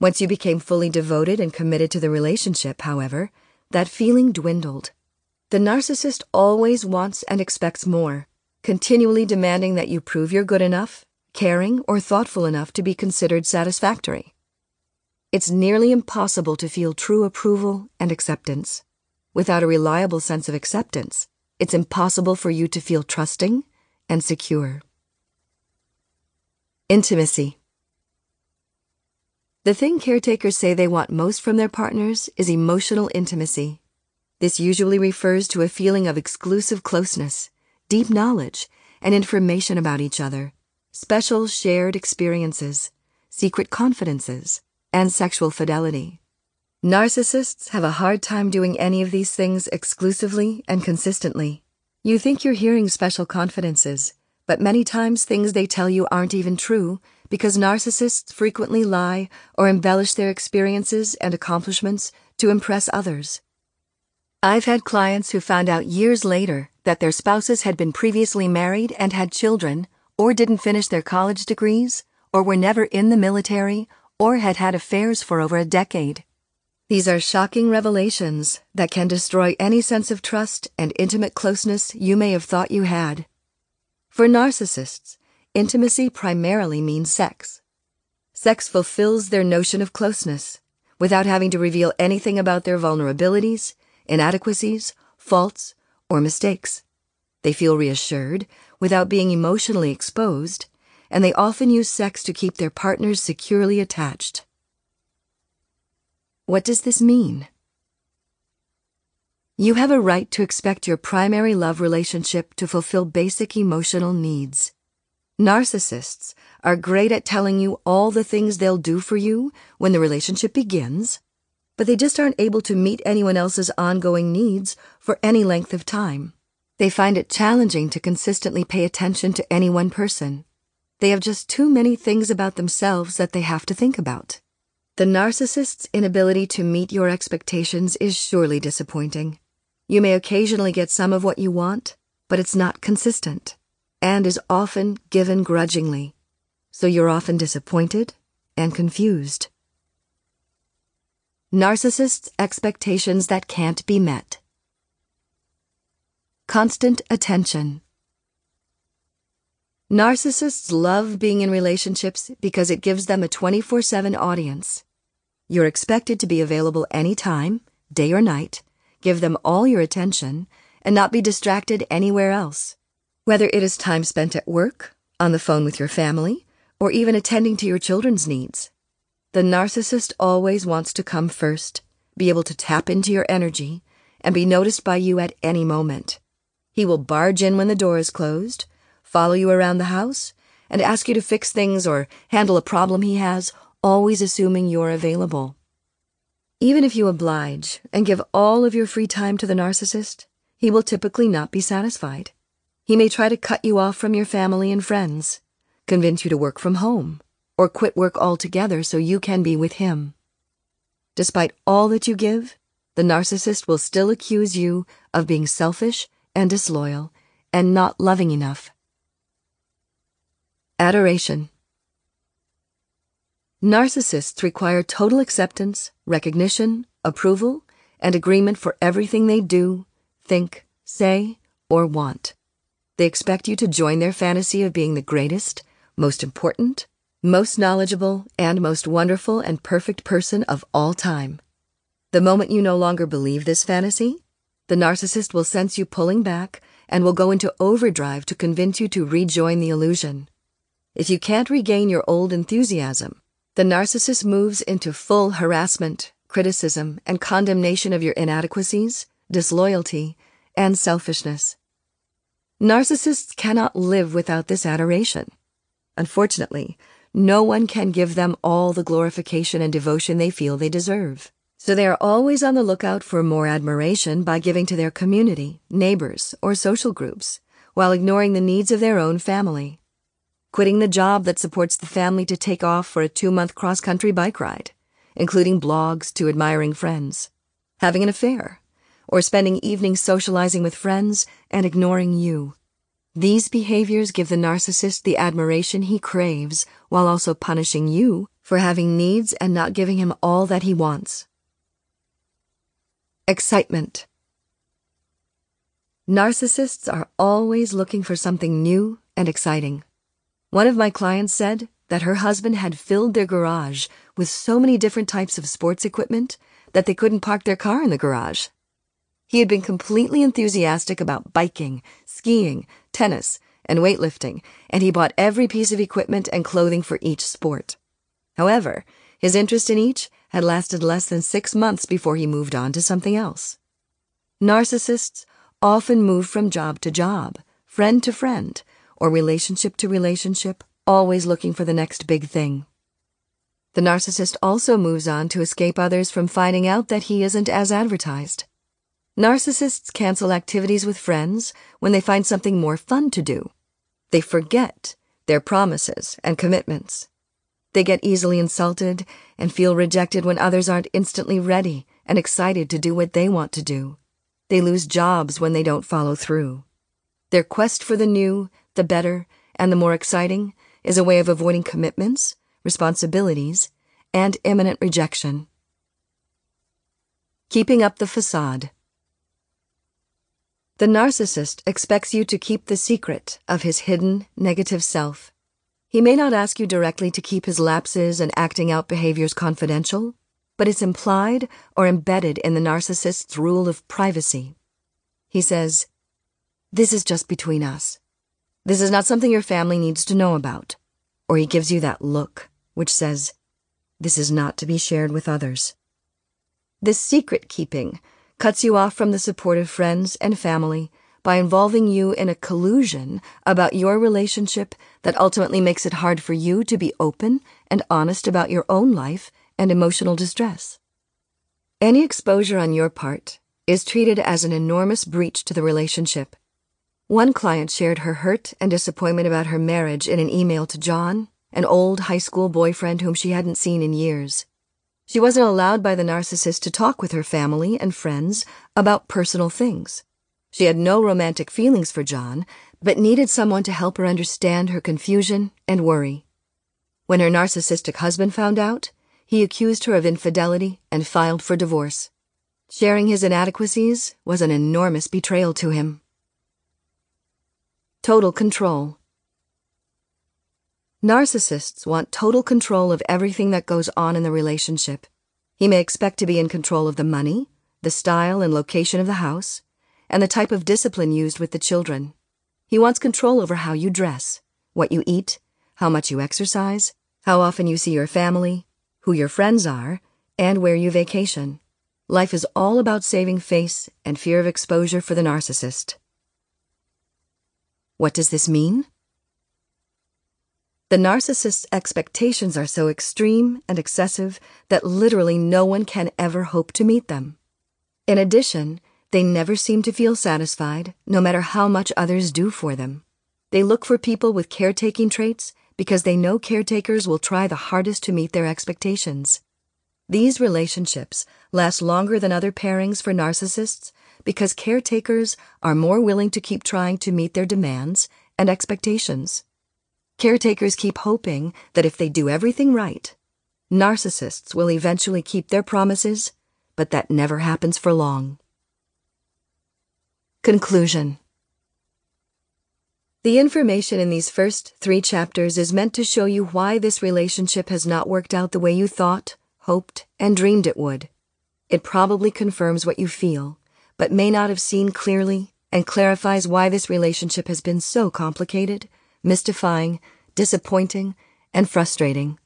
S2: Once you became fully devoted and committed to the relationship, however, that feeling dwindled. The narcissist always wants and expects more, continually demanding that you prove you're good enough, caring, or thoughtful enough to be considered satisfactory. It's nearly impossible to feel true approval and acceptance. Without a reliable sense of acceptance, it's impossible for you to feel trusting and secure. Intimacy. The thing caretakers say they want most from their partners is emotional intimacy. This usually refers to a feeling of exclusive closeness, deep knowledge, and information about each other, special shared experiences, secret confidences, and sexual fidelity. Narcissists have a hard time doing any of these things exclusively and consistently. You think you're hearing special confidences, but many times things they tell you aren't even true because narcissists frequently lie or embellish their experiences and accomplishments to impress others. I've had clients who found out years later that their spouses had been previously married and had children, or didn't finish their college degrees, or were never in the military, or had had affairs for over a decade. These are shocking revelations that can destroy any sense of trust and intimate closeness you may have thought you had. For narcissists, intimacy primarily means sex. Sex fulfills their notion of closeness without having to reveal anything about their vulnerabilities, inadequacies, faults, or mistakes. They feel reassured without being emotionally exposed, and they often use sex to keep their partners securely attached. What does this mean? You have a right to expect your primary love relationship to fulfill basic emotional needs. Narcissists are great at telling you all the things they'll do for you when the relationship begins, but they just aren't able to meet anyone else's ongoing needs for any length of time. They find it challenging to consistently pay attention to any one person. They have just too many things about themselves that they have to think about. The narcissist's inability to meet your expectations is surely disappointing. You may occasionally get some of what you want, but it's not consistent and is often given grudgingly, so you're often disappointed and confused. Narcissists' expectations that can't be met. Constant attention. Narcissists love being in relationships because it gives them a 24 7 audience. You're expected to be available anytime, day or night, give them all your attention, and not be distracted anywhere else. Whether it is time spent at work, on the phone with your family, or even attending to your children's needs. The narcissist always wants to come first, be able to tap into your energy, and be noticed by you at any moment. He will barge in when the door is closed, follow you around the house, and ask you to fix things or handle a problem he has always assuming you're available. Even if you oblige and give all of your free time to the narcissist, he will typically not be satisfied. He may try to cut you off from your family and friends, convince you to work from home, or quit work altogether so you can be with him. Despite all that you give, the narcissist will still accuse you of being selfish and disloyal and not loving enough. Adoration. Narcissists require total acceptance, recognition, approval, and agreement for everything they do, think, say, or want. They expect you to join their fantasy of being the greatest, most important, most knowledgeable, and most wonderful and perfect person of all time. The moment you no longer believe this fantasy, the narcissist will sense you pulling back and will go into overdrive to convince you to rejoin the illusion. If you can't regain your old enthusiasm, the narcissist moves into full harassment, criticism, and condemnation of your inadequacies, disloyalty, and selfishness. Narcissists cannot live without this adoration. Unfortunately, no one can give them all the glorification and devotion they feel they deserve. So they are always on the lookout for more admiration by giving to their community, neighbors, or social groups, while ignoring the needs of their own family quitting the job that supports the family to take off for a two month cross country bike ride, including blogs to admiring friends, having an affair, or spending evenings socializing with friends and ignoring you. These behaviors give the narcissist the admiration he craves while also punishing you for having needs and not giving him all that he wants. Excitement. Narcissists are always looking for something new and exciting. One of my clients said that her husband had filled their garage with so many different types of sports equipment that they couldn't park their car in the garage. He had been completely enthusiastic about biking, skiing, tennis, and weightlifting, and he bought every piece of equipment and clothing for each sport. However, his interest in each had lasted less than six months before he moved on to something else. Narcissists often move from job to job, friend to friend, or relationship to relationship, always looking for the next big thing. The narcissist also moves on to escape others from finding out that he isn't as advertised. Narcissists cancel activities with friends when they find something more fun to do. They forget their promises and commitments. They get easily insulted and feel rejected when others aren't instantly ready and excited to do what they want to do. They lose jobs when they don't follow through. Their quest for the new, the better, and the more exciting is a way of avoiding commitments, responsibilities, and imminent rejection. Keeping up the facade. The narcissist expects you to keep the secret of his hidden, negative self. He may not ask you directly to keep his lapses and acting out behaviors confidential, but it's implied or embedded in the narcissist's rule of privacy. He says, This is just between us. This is not something your family needs to know about. Or he gives you that look, which says, This is not to be shared with others. This secret keeping cuts you off from the support of friends and family by involving you in a collusion about your relationship that ultimately makes it hard for you to be open and honest about your own life and emotional distress. Any exposure on your part is treated as an enormous breach to the relationship. One client shared her hurt and disappointment about her marriage in an email to John, an old high school boyfriend whom she hadn't seen in years. She wasn't allowed by the narcissist to talk with her family and friends about personal things. She had no romantic feelings for John, but needed someone to help her understand her confusion and worry. When her narcissistic husband found out, he accused her of infidelity and filed for divorce. Sharing his inadequacies was an enormous betrayal to him. Total control. Narcissists want total control of everything that goes on in the relationship. He may expect to be in control of the money, the style and location of the house, and the type of discipline used with the children. He wants control over how you dress, what you eat, how much you exercise, how often you see your family, who your friends are, and where you vacation. Life is all about saving face and fear of exposure for the narcissist. What does this mean? The narcissist's expectations are so extreme and excessive that literally no one can ever hope to meet them. In addition, they never seem to feel satisfied, no matter how much others do for them. They look for people with caretaking traits because they know caretakers will try the hardest to meet their expectations. These relationships last longer than other pairings for narcissists because caretakers are more willing to keep trying to meet their demands and expectations. Caretakers keep hoping that if they do everything right, narcissists will eventually keep their promises, but that never happens for long. Conclusion The information in these first three chapters is meant to show you why this relationship has not worked out the way you thought, hoped, and dreamed it would. It probably confirms what you feel, but may not have seen clearly and clarifies why this relationship has been so complicated mystifying, disappointing, and frustrating.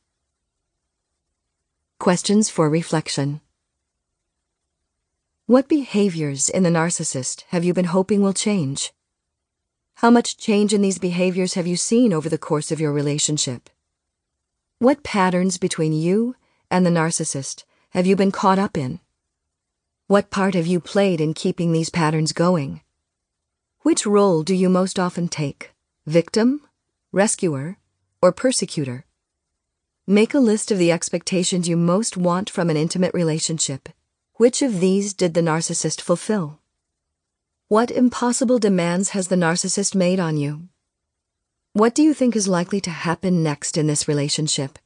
S2: Questions for reflection. What behaviors in the narcissist have you been hoping will change? How much change in these behaviors have you seen over the course of your relationship? What patterns between you and the narcissist have you been caught up in? What part have you played in keeping these patterns going? Which role do you most often take? Victim rescuer, or persecutor. Make a list of the expectations you most want from an intimate relationship. Which of these did the narcissist fulfill? What impossible demands has the narcissist made on you? What do you think is likely to happen next in this relationship?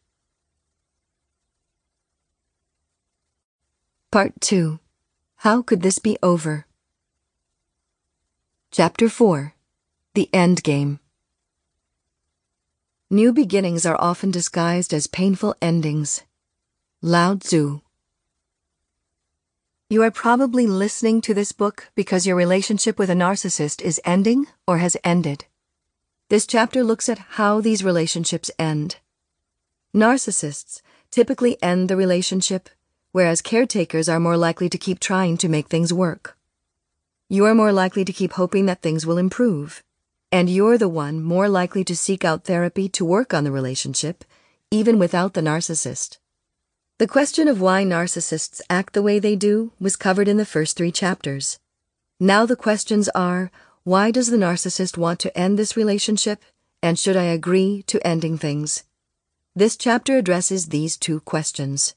S2: Part 2 How could this be over? Chapter 4 The End Game New beginnings are often disguised as painful endings. Lao Tzu. You are probably listening to this book because your relationship with a narcissist is ending or has ended. This chapter looks at how these relationships end. Narcissists typically end the relationship, whereas caretakers are more likely to keep trying to make things work. You are more likely to keep hoping that things will improve and you're the one more likely to seek out therapy to work on the relationship, even without the narcissist. The question of why narcissists act the way they do was covered in the first three chapters. Now the questions are why does the narcissist want to end this relationship, and should I agree to ending things? This chapter addresses these two questions.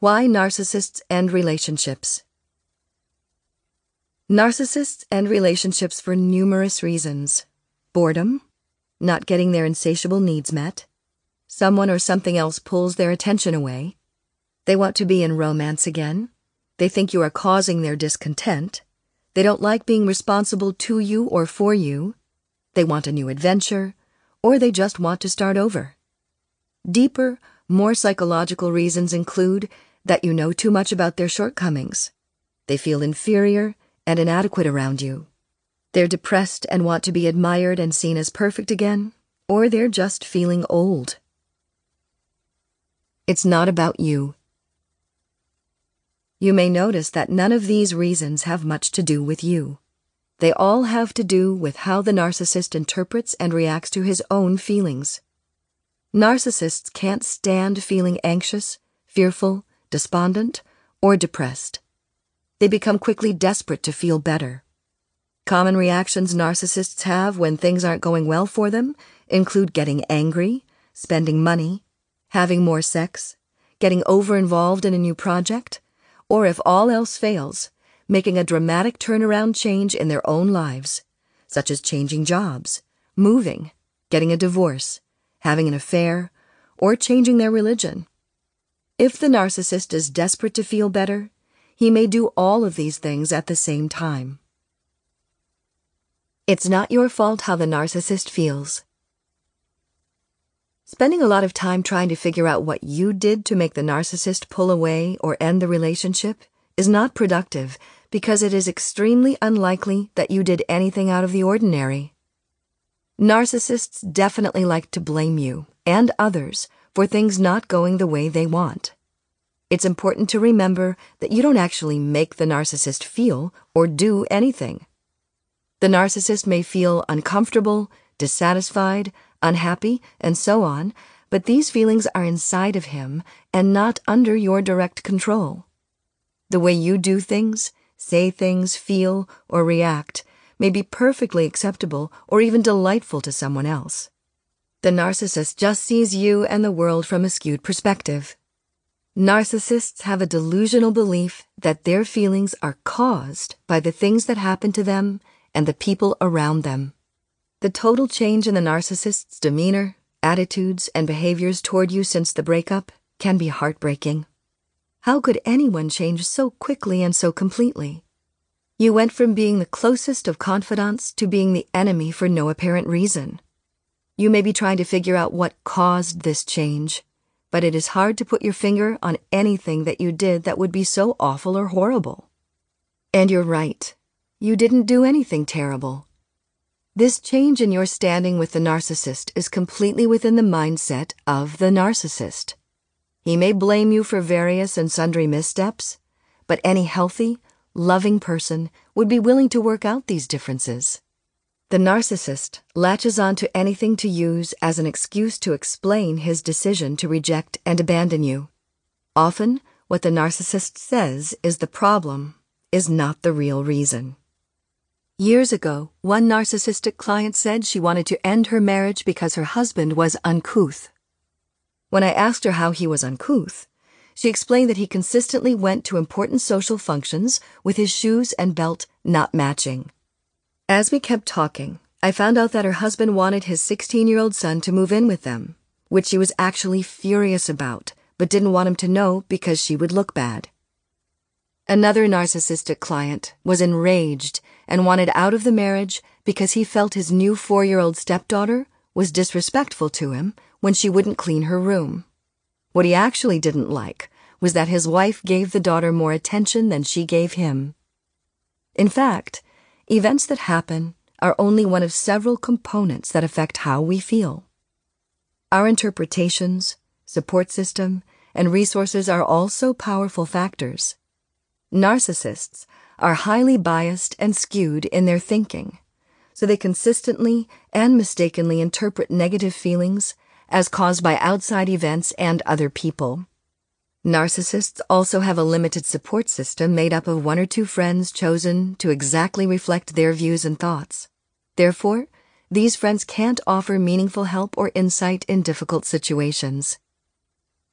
S2: Why narcissists end relationships. Narcissists end relationships for numerous reasons. Boredom, not getting their insatiable needs met, someone or something else pulls their attention away, they want to be in romance again, they think you are causing their discontent, they don't like being responsible to you or for you, they want a new adventure, or they just want to start over. Deeper, more psychological reasons include that you know too much about their shortcomings. They feel inferior and inadequate around you. They're depressed and want to be admired and seen as perfect again, or they're just feeling old. It's not about you. You may notice that none of these reasons have much to do with you. They all have to do with how the narcissist interprets and reacts to his own feelings. Narcissists can't stand feeling anxious, fearful, despondent, or depressed. They become quickly desperate to feel better. Common reactions narcissists have when things aren't going well for them include getting angry, spending money, having more sex, getting over involved in a new project, or if all else fails, making a dramatic turnaround change in their own lives, such as changing jobs, moving, getting a divorce, having an affair, or changing their religion. If the narcissist is desperate to feel better, he may do all of these things at the same time. It's not your fault how the narcissist feels. Spending a lot of time trying to figure out what you did to make the narcissist pull away or end the relationship is not productive because it is extremely unlikely that you did anything out of the ordinary. Narcissists definitely like to blame you and others for things not going the way they want. It's important to remember that you don't actually make the narcissist feel or do anything. The narcissist may feel uncomfortable, dissatisfied, unhappy, and so on, but these feelings are inside of him and not under your direct control. The way you do things, say things, feel, or react may be perfectly acceptable or even delightful to someone else. The narcissist just sees you and the world from a skewed perspective. Narcissists have a delusional belief that their feelings are caused by the things that happen to them and the people around them. The total change in the narcissist's demeanor, attitudes, and behaviors toward you since the breakup can be heartbreaking. How could anyone change so quickly and so completely? You went from being the closest of confidants to being the enemy for no apparent reason. You may be trying to figure out what caused this change, but it is hard to put your finger on anything that you did that would be so awful or horrible. And you're right. You didn't do anything terrible. This change in your standing with the narcissist is completely within the mindset of the narcissist. He may blame you for various and sundry missteps, but any healthy, loving person would be willing to work out these differences. The narcissist latches on to anything to use as an excuse to explain his decision to reject and abandon you. Often, what the narcissist says is the problem, is not the real reason. Years ago, one narcissistic client said she wanted to end her marriage because her husband was uncouth. When I asked her how he was uncouth, she explained that he consistently went to important social functions with his shoes and belt not matching. As we kept talking, I found out that her husband wanted his 16 year old son to move in with them, which she was actually furious about, but didn't want him to know because she would look bad. Another narcissistic client was enraged and wanted out of the marriage because he felt his new four year old stepdaughter was disrespectful to him when she wouldn't clean her room. What he actually didn't like was that his wife gave the daughter more attention than she gave him. In fact, events that happen are only one of several components that affect how we feel. Our interpretations, support system, and resources are also powerful factors. Narcissists are highly biased and skewed in their thinking, so they consistently and mistakenly interpret negative feelings as caused by outside events and other people. Narcissists also have a limited support system made up of one or two friends chosen to exactly reflect their views and thoughts. Therefore, these friends can't offer meaningful help or insight in difficult situations.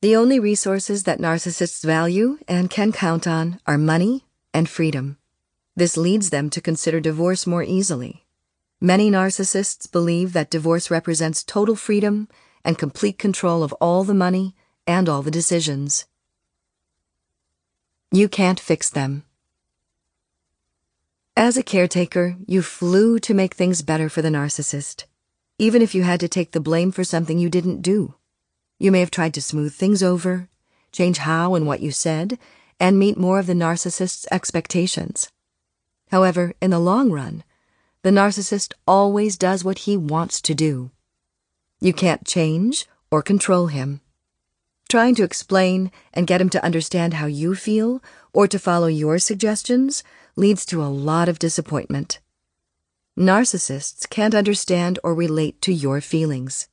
S2: The only resources that narcissists value and can count on are money and freedom. This leads them to consider divorce more easily. Many narcissists believe that divorce represents total freedom and complete control of all the money and all the decisions. You can't fix them. As a caretaker, you flew to make things better for the narcissist, even if you had to take the blame for something you didn't do. You may have tried to smooth things over, change how and what you said, and meet more of the narcissist's expectations. However, in the long run, the narcissist always does what he wants to do. You can't change or control him. Trying to explain and get him to understand how you feel or to follow your suggestions leads to a lot of disappointment. Narcissists can't understand or relate to your feelings,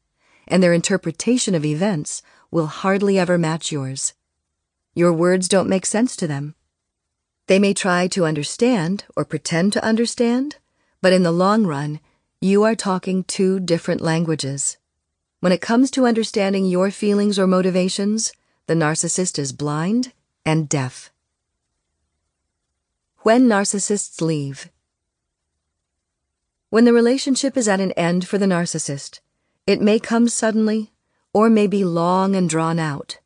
S2: and their interpretation of events will hardly ever match yours. Your words don't make sense to them. They may try to understand or pretend to understand, but in the long run, you are talking two different languages. When it comes to understanding your feelings or motivations, the narcissist is blind and deaf. When narcissists leave. When the relationship is at an end for the narcissist, it may come suddenly or may be long and drawn out.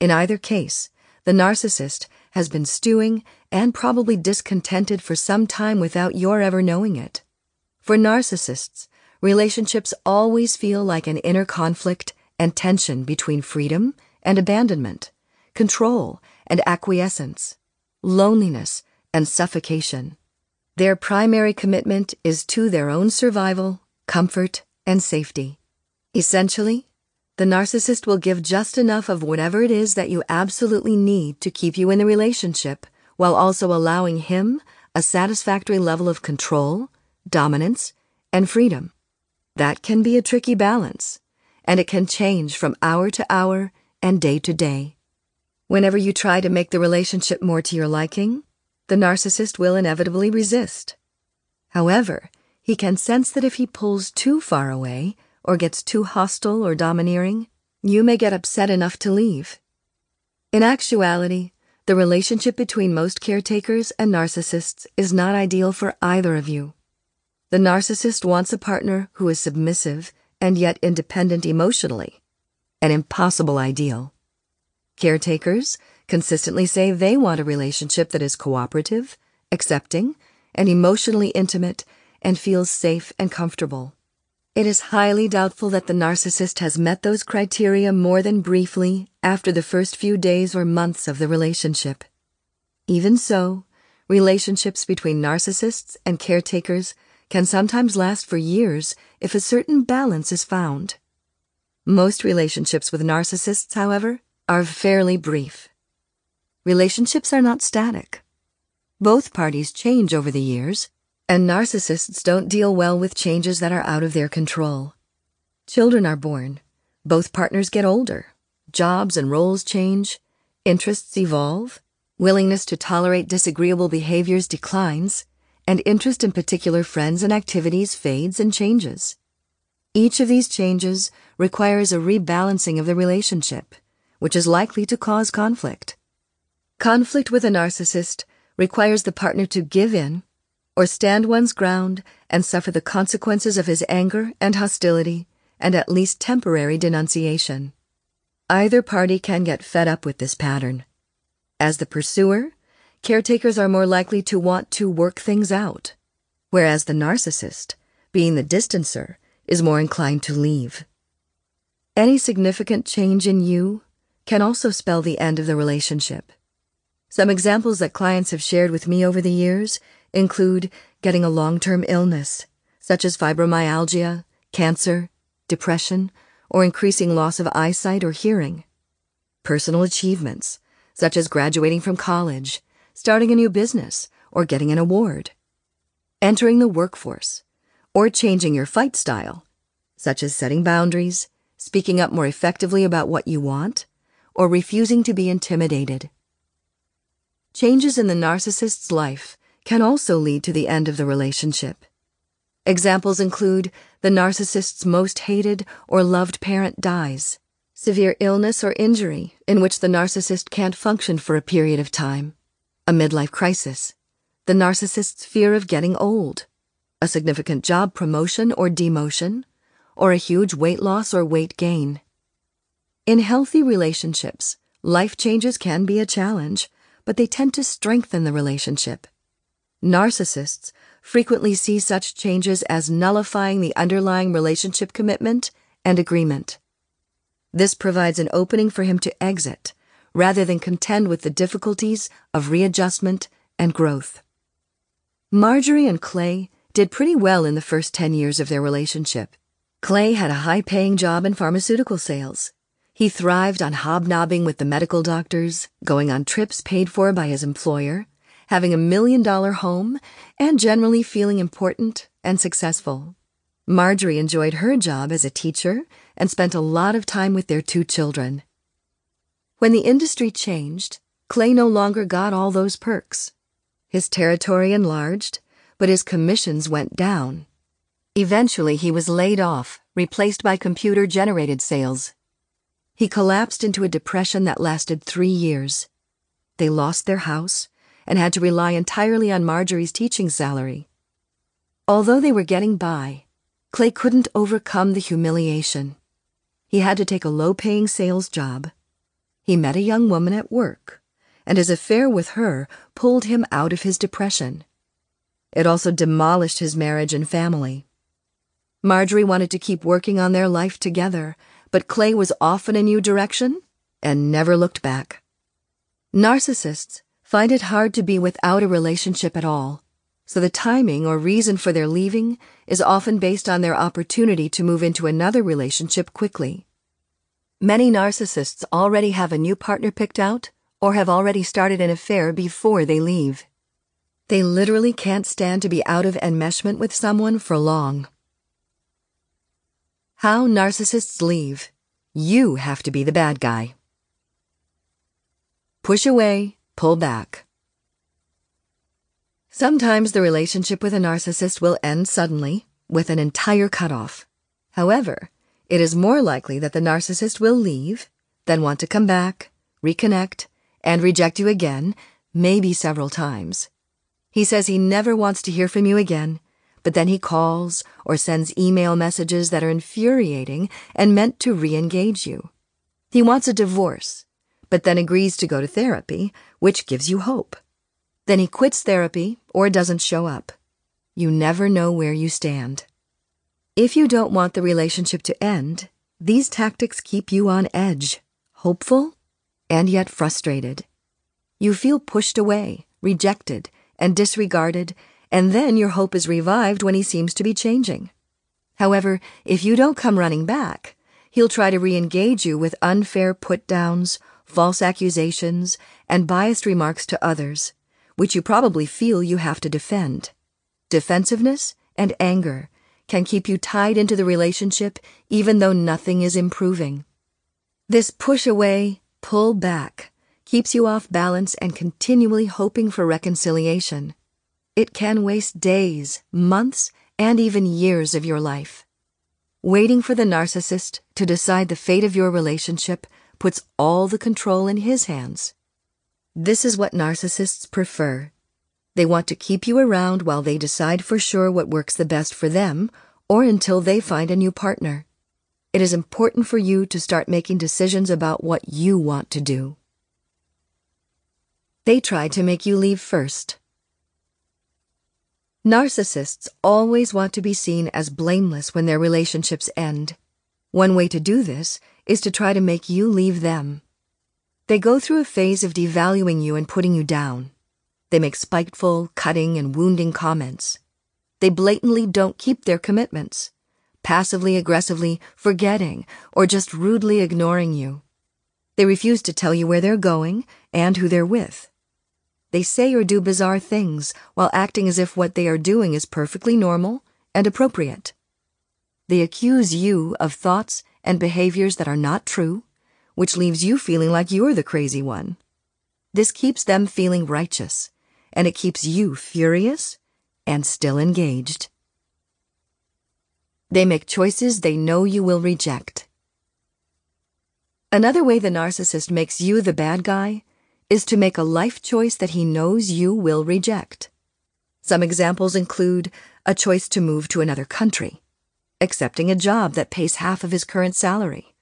S2: In either case, the narcissist has been stewing and probably discontented for some time without your ever knowing it. For narcissists, relationships always feel like an inner conflict and tension between freedom and abandonment, control and acquiescence, loneliness and suffocation. Their primary commitment is to their own survival, comfort, and safety. Essentially, the narcissist will give just enough of whatever it is that you absolutely need to keep you in the relationship while also allowing him a satisfactory level of control, dominance, and freedom. That can be a tricky balance, and it can change from hour to hour and day to day. Whenever you try to make the relationship more to your liking, the narcissist will inevitably resist. However, he can sense that if he pulls too far away or gets too hostile or domineering, you may get upset enough to leave. In actuality, the relationship between most caretakers and narcissists is not ideal for either of you. The narcissist wants a partner who is submissive and yet independent emotionally, an impossible ideal. Caretakers consistently say they want a relationship that is cooperative, accepting, and emotionally intimate and feels safe and comfortable. It is highly doubtful that the narcissist has met those criteria more than briefly after the first few days or months of the relationship. Even so, relationships between narcissists and caretakers can sometimes last for years if a certain balance is found. Most relationships with narcissists, however, are fairly brief. Relationships are not static. Both parties change over the years, and narcissists don't deal well with changes that are out of their control. Children are born. Both partners get older. Jobs and roles change. Interests evolve. Willingness to tolerate disagreeable behaviors declines. And interest in particular friends and activities fades and changes. Each of these changes requires a rebalancing of the relationship, which is likely to cause conflict. Conflict with a narcissist requires the partner to give in or stand one's ground and suffer the consequences of his anger and hostility and at least temporary denunciation. Either party can get fed up with this pattern. As the pursuer, caretakers are more likely to want to work things out, whereas the narcissist, being the distancer, is more inclined to leave. Any significant change in you can also spell the end of the relationship. Some examples that clients have shared with me over the years include getting a long term illness, such as fibromyalgia, cancer, depression, or increasing loss of eyesight or hearing. Personal achievements, such as graduating from college, starting a new business, or getting an award. Entering the workforce, or changing your fight style, such as setting boundaries, speaking up more effectively about what you want, or refusing to be intimidated. Changes in the narcissist's life can also lead to the end of the relationship. Examples include the narcissist's most hated or loved parent dies, severe illness or injury in which the narcissist can't function for a period of time, a midlife crisis, the narcissist's fear of getting old, a significant job promotion or demotion, or a huge weight loss or weight gain. In healthy relationships, life changes can be a challenge, but they tend to strengthen the relationship. Narcissists frequently see such changes as nullifying the underlying relationship commitment and agreement. This provides an opening for him to exit rather than contend with the difficulties of readjustment and growth. Marjorie and Clay did pretty well in the first 10 years of their relationship. Clay had a high paying job in pharmaceutical sales. He thrived on hobnobbing with the medical doctors, going on trips paid for by his employer, having a million dollar home, and generally feeling important and successful. Marjorie enjoyed her job as a teacher and spent a lot of time with their two children. When the industry changed, Clay no longer got all those perks. His territory enlarged, but his commissions went down. Eventually, he was laid off, replaced by computer generated sales. He collapsed into a depression that lasted three years. They lost their house and had to rely entirely on Marjorie's teaching salary. Although they were getting by, Clay couldn't overcome the humiliation. He had to take a low paying sales job. He met a young woman at work, and his affair with her pulled him out of his depression. It also demolished his marriage and family. Marjorie wanted to keep working on their life together, but Clay was off in a new direction and never looked back. Narcissists find it hard to be without a relationship at all, so the timing or reason for their leaving is often based on their opportunity to move into another relationship quickly. Many narcissists already have a new partner picked out or have already started an affair before they leave. They literally can't stand to be out of enmeshment with someone for long. How narcissists leave. You have to be the bad guy. Push away, pull back. Sometimes the relationship with a narcissist will end suddenly, with an entire cutoff. However, it is more likely that the narcissist will leave, then want to come back, reconnect, and reject you again, maybe several times. He says he never wants to hear from you again, but then he calls or sends email messages that are infuriating and meant to re engage you. He wants a divorce but then agrees to go to therapy, which gives you hope. Then he quits therapy or doesn't show up. You never know where you stand. If you don't want the relationship to end, these tactics keep you on edge, hopeful, and yet frustrated. You feel pushed away, rejected, and disregarded, and then your hope is revived when he seems to be changing. However, if you don't come running back, he'll try to re engage you with unfair put downs false accusations, and biased remarks to others, which you probably feel you have to defend. Defensiveness and anger can keep you tied into the relationship even though nothing is improving. This push away, pull back keeps you off balance and continually hoping for reconciliation. It can waste days, months, and even years of your life. Waiting for the narcissist to decide the fate of your relationship puts all the control in his hands. This is what narcissists prefer. They want to keep you around while they decide for sure what works the best for them or until they find a new partner. It is important for you to start making decisions about what you want to do. They try to make you leave first. Narcissists always want to be seen as blameless when their relationships end. One way to do this is to try to make you leave them. They go through a phase of devaluing you and putting you down. They make spiteful, cutting, and wounding comments. They blatantly don't keep their commitments, passively aggressively forgetting or just rudely ignoring you. They refuse to tell you where they're going and who they're with. They say or do bizarre things while acting as if what they are doing is perfectly normal and appropriate. They accuse you of thoughts and behaviors that are not true, which leaves you feeling like you're the crazy one. This keeps them feeling righteous, and it keeps you furious and still engaged. They make choices they know you will reject. Another way the narcissist makes you the bad guy is to make a life choice that he knows you will reject. Some examples include a choice to move to another country, accepting a job that pays half of his current salary,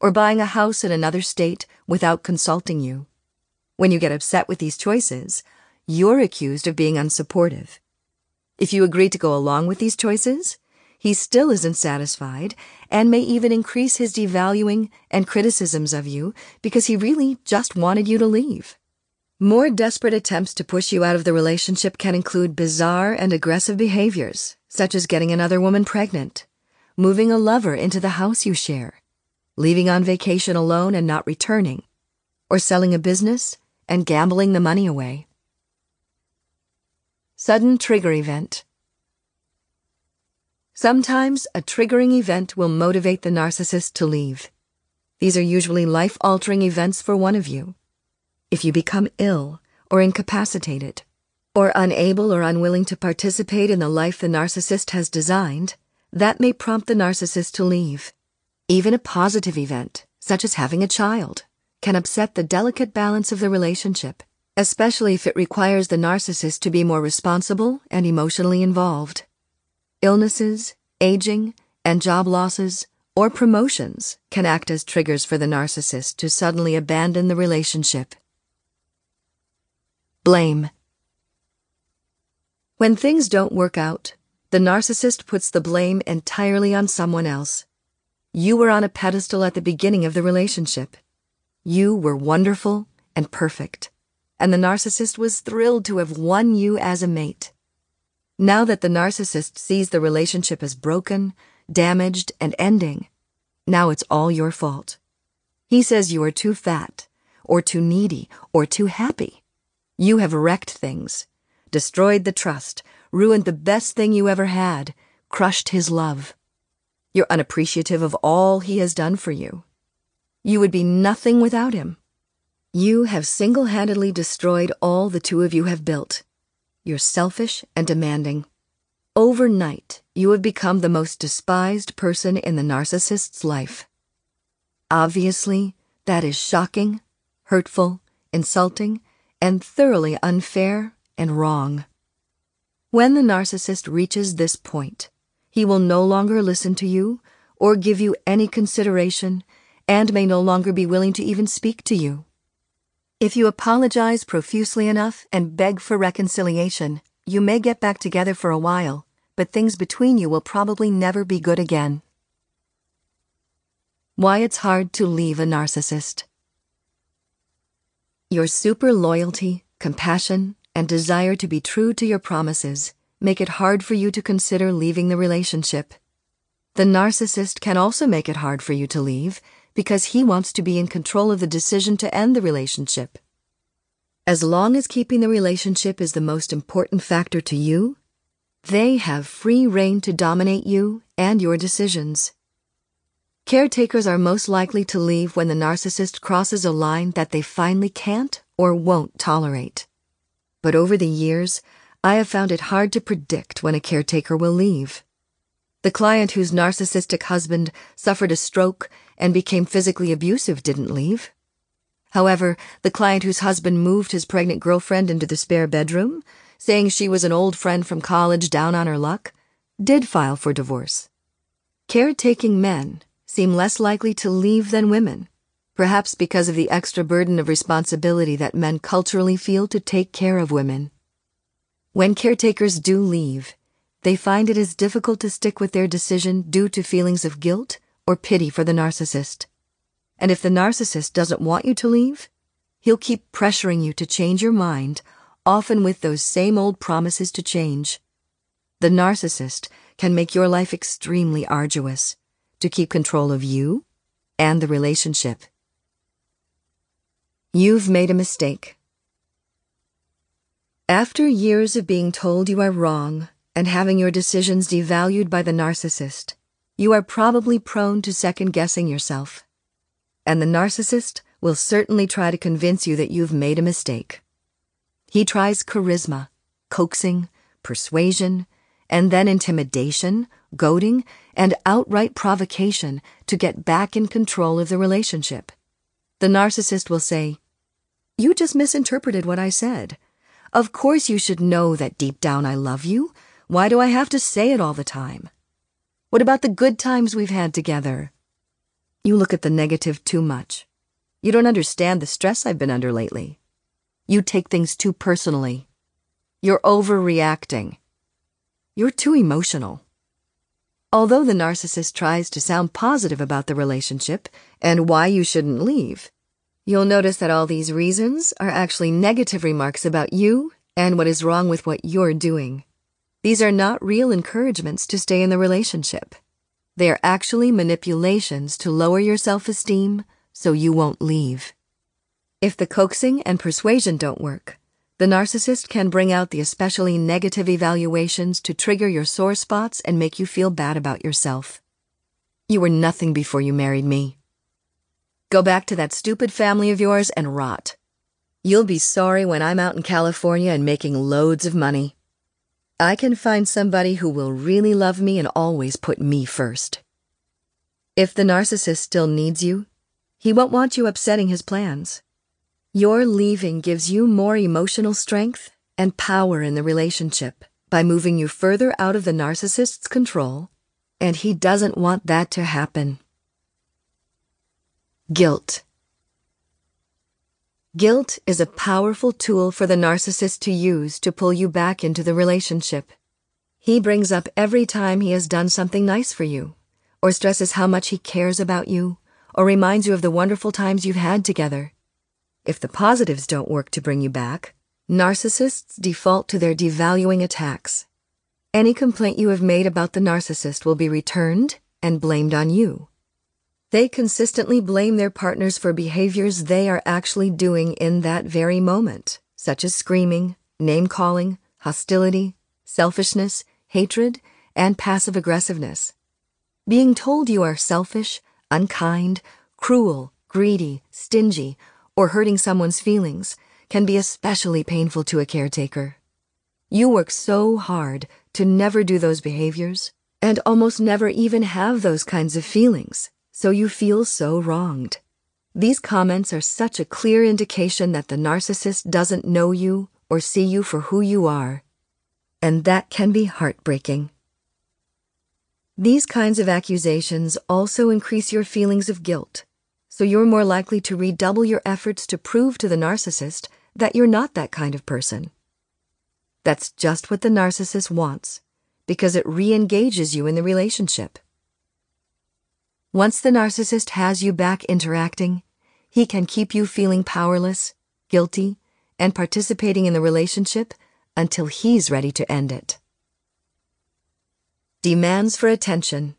S2: or buying a house in another state without consulting you. When you get upset with these choices, you're accused of being unsupportive. If you agree to go along with these choices, he still isn't satisfied and may even increase his devaluing and criticisms of you because he really just wanted you to leave. More desperate attempts to push you out of the relationship can include bizarre and aggressive behaviors, such as getting another woman pregnant, moving a lover into the house you share, leaving on vacation alone and not returning, or selling a business and gambling the money away. Sudden trigger event. Sometimes a triggering event will motivate the narcissist to leave. These are usually life altering events for one of you. If you become ill or incapacitated, or unable or unwilling to participate in the life the narcissist has designed, that may prompt the narcissist to leave. Even a positive event, such as having a child, can upset the delicate balance of the relationship, especially if it requires the narcissist to be more responsible and emotionally involved. Illnesses, aging, and job losses or promotions can act as triggers for the narcissist to suddenly abandon the relationship. Blame. When things don't work out, the narcissist puts the blame entirely on someone else. You were on a pedestal at the beginning of the relationship. You were wonderful and perfect, and the narcissist was thrilled to have won you as a mate. Now that the narcissist sees the relationship as broken, damaged, and ending, now it's all your fault. He says you are too fat, or too needy, or too happy. You have wrecked things, destroyed the trust, ruined the best thing you ever had, crushed his love. You're unappreciative of all he has done for you. You would be nothing without him. You have single handedly destroyed all the two of you have built. You're selfish and demanding. Overnight, you have become the most despised person in the narcissist's life. Obviously, that is shocking, hurtful, insulting, and thoroughly unfair and wrong. When the narcissist reaches this point, he will no longer listen to you or give you any consideration and may no longer be willing to even speak to you. If you apologize profusely enough and beg for reconciliation, you may get back together for a while, but things between you will probably never be good again. Why it's hard to leave a narcissist. Your super loyalty, compassion, and desire to be true to your promises make it hard for you to consider leaving the relationship. The narcissist can also make it hard for you to leave because he wants to be in control of the decision to end the relationship. As long as keeping the relationship is the most important factor to you, they have free rein to dominate you and your decisions. Caretakers are most likely to leave when the narcissist crosses a line that they finally can't or won't tolerate. But over the years, I have found it hard to predict when a caretaker will leave. The client whose narcissistic husband suffered a stroke and became physically abusive didn't leave. However, the client whose husband moved his pregnant girlfriend into the spare bedroom, saying she was an old friend from college down on her luck, did file for divorce. Caretaking men seem less likely to leave than women, perhaps because of the extra burden of responsibility that men culturally feel to take care of women. When caretakers do leave, they find it is difficult to stick with their decision due to feelings of guilt or pity for the narcissist. And if the narcissist doesn't want you to leave, he'll keep pressuring you to change your mind, often with those same old promises to change. The narcissist can make your life extremely arduous to keep control of you and the relationship. You've made a mistake. After years of being told you are wrong, and having your decisions devalued by the narcissist, you are probably prone to second guessing yourself. And the narcissist will certainly try to convince you that you've made a mistake. He tries charisma, coaxing, persuasion, and then intimidation, goading, and outright provocation to get back in control of the relationship. The narcissist will say, You just misinterpreted what I said. Of course you should know that deep down I love you. Why do I have to say it all the time? What about the good times we've had together? You look at the negative too much. You don't understand the stress I've been under lately. You take things too personally. You're overreacting. You're too emotional. Although the narcissist tries to sound positive about the relationship and why you shouldn't leave, you'll notice that all these reasons are actually negative remarks about you and what is wrong with what you're doing. These are not real encouragements to stay in the relationship. They are actually manipulations to lower your self esteem so you won't leave. If the coaxing and persuasion don't work, the narcissist can bring out the especially negative evaluations to trigger your sore spots and make you feel bad about yourself. You were nothing before you married me. Go back to that stupid family of yours and rot. You'll be sorry when I'm out in California and making loads of money. I can find somebody who will really love me and always put me first. If the narcissist still needs you, he won't want you upsetting his plans. Your leaving gives you more emotional strength and power in the relationship by moving you further out of the narcissist's control, and he doesn't want that to happen. Guilt. Guilt is a powerful tool for the narcissist to use to pull you back into the relationship. He brings up every time he has done something nice for you, or stresses how much he cares about you, or reminds you of the wonderful times you've had together. If the positives don't work to bring you back, narcissists default to their devaluing attacks. Any complaint you have made about the narcissist will be returned and blamed on you. They consistently blame their partners for behaviors they are actually doing in that very moment, such as screaming, name calling, hostility, selfishness, hatred, and passive aggressiveness. Being told you are selfish, unkind, cruel, greedy, stingy, or hurting someone's feelings can be especially painful to a caretaker. You work so hard to never do those behaviors and almost never even have those kinds of feelings, so you feel so wronged. These comments are such a clear indication that the narcissist doesn't know you or see you for who you are, and that can be heartbreaking. These kinds of accusations also increase your feelings of guilt so you're more likely to redouble your efforts to prove to the narcissist that you're not that kind of person. That's just what the narcissist wants, because it re engages you in the relationship. Once the narcissist has you back interacting, he can keep you feeling powerless, guilty, and participating in the relationship until he's ready to end it. Demands for attention.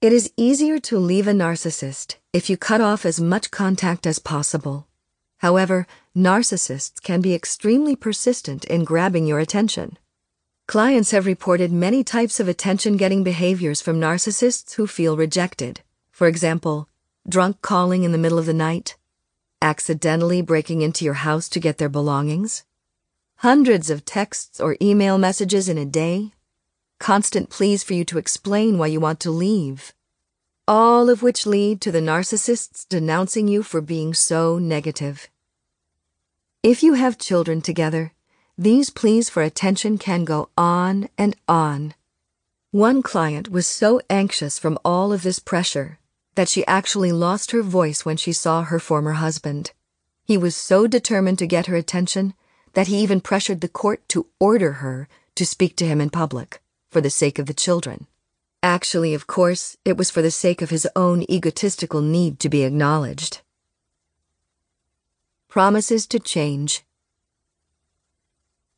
S2: It is easier to leave a narcissist if you cut off as much contact as possible. However, narcissists can be extremely persistent in grabbing your attention. Clients have reported many types of attention getting behaviors from narcissists who feel rejected. For example, drunk calling in the middle of the night, accidentally breaking into your house to get their belongings, hundreds of texts or email messages in a day constant pleas for you to explain why you want to leave. All of which lead to the narcissists denouncing you for being so negative. If you have children together, these pleas for attention can go on and on. One client was so anxious from all of this pressure that she actually lost her voice when she saw her former husband. He was so determined to get her attention that he even pressured the court to order her to speak to him in public for the sake of the children. Actually, of course, it was for the sake of his own egotistical need to be acknowledged. Promises to change.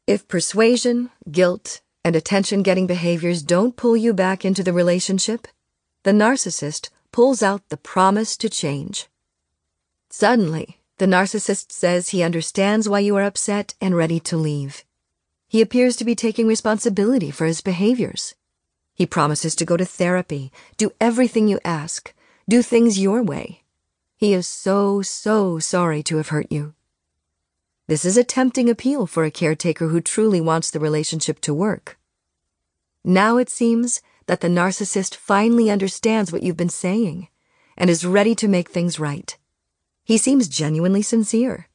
S2: If persuasion, guilt, and attention getting behaviors don't pull you back into the relationship, the narcissist pulls out the promise to change. Suddenly, the narcissist says he understands why you are upset and ready to leave. He appears to be taking responsibility for his behaviors. He promises to go to therapy, do everything you ask, do things your way. He is so, so sorry to have hurt you. This is a tempting appeal for a caretaker who truly wants the relationship to work. Now it seems that the narcissist finally understands what you've been saying and is ready to make things right. He seems genuinely sincere.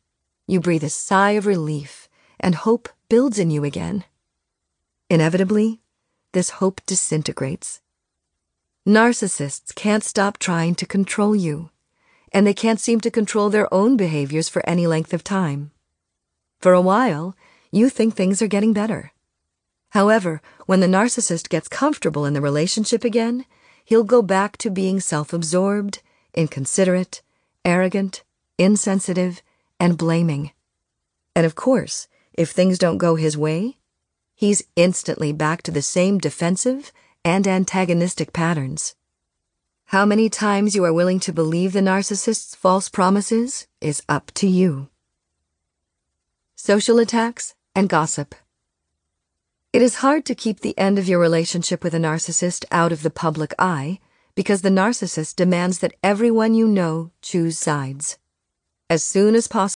S2: you breathe a sigh of relief and hope builds in you again. Inevitably, this hope disintegrates. Narcissists can't stop trying to control you, and they can't seem to control their own behaviors for any length of time. For a while, you think things are getting better. However, when the narcissist gets comfortable in the relationship again, he'll go back to being self absorbed, inconsiderate, arrogant, insensitive, and blaming. And of course, if things don't go his way, he's instantly back to the same defensive and antagonistic patterns. How many times you are willing to believe the narcissist's false promises is up to you. Social attacks and gossip. It is hard to keep the end of your relationship with a narcissist out of the public eye because the narcissist demands that everyone you know choose sides. As soon as possible,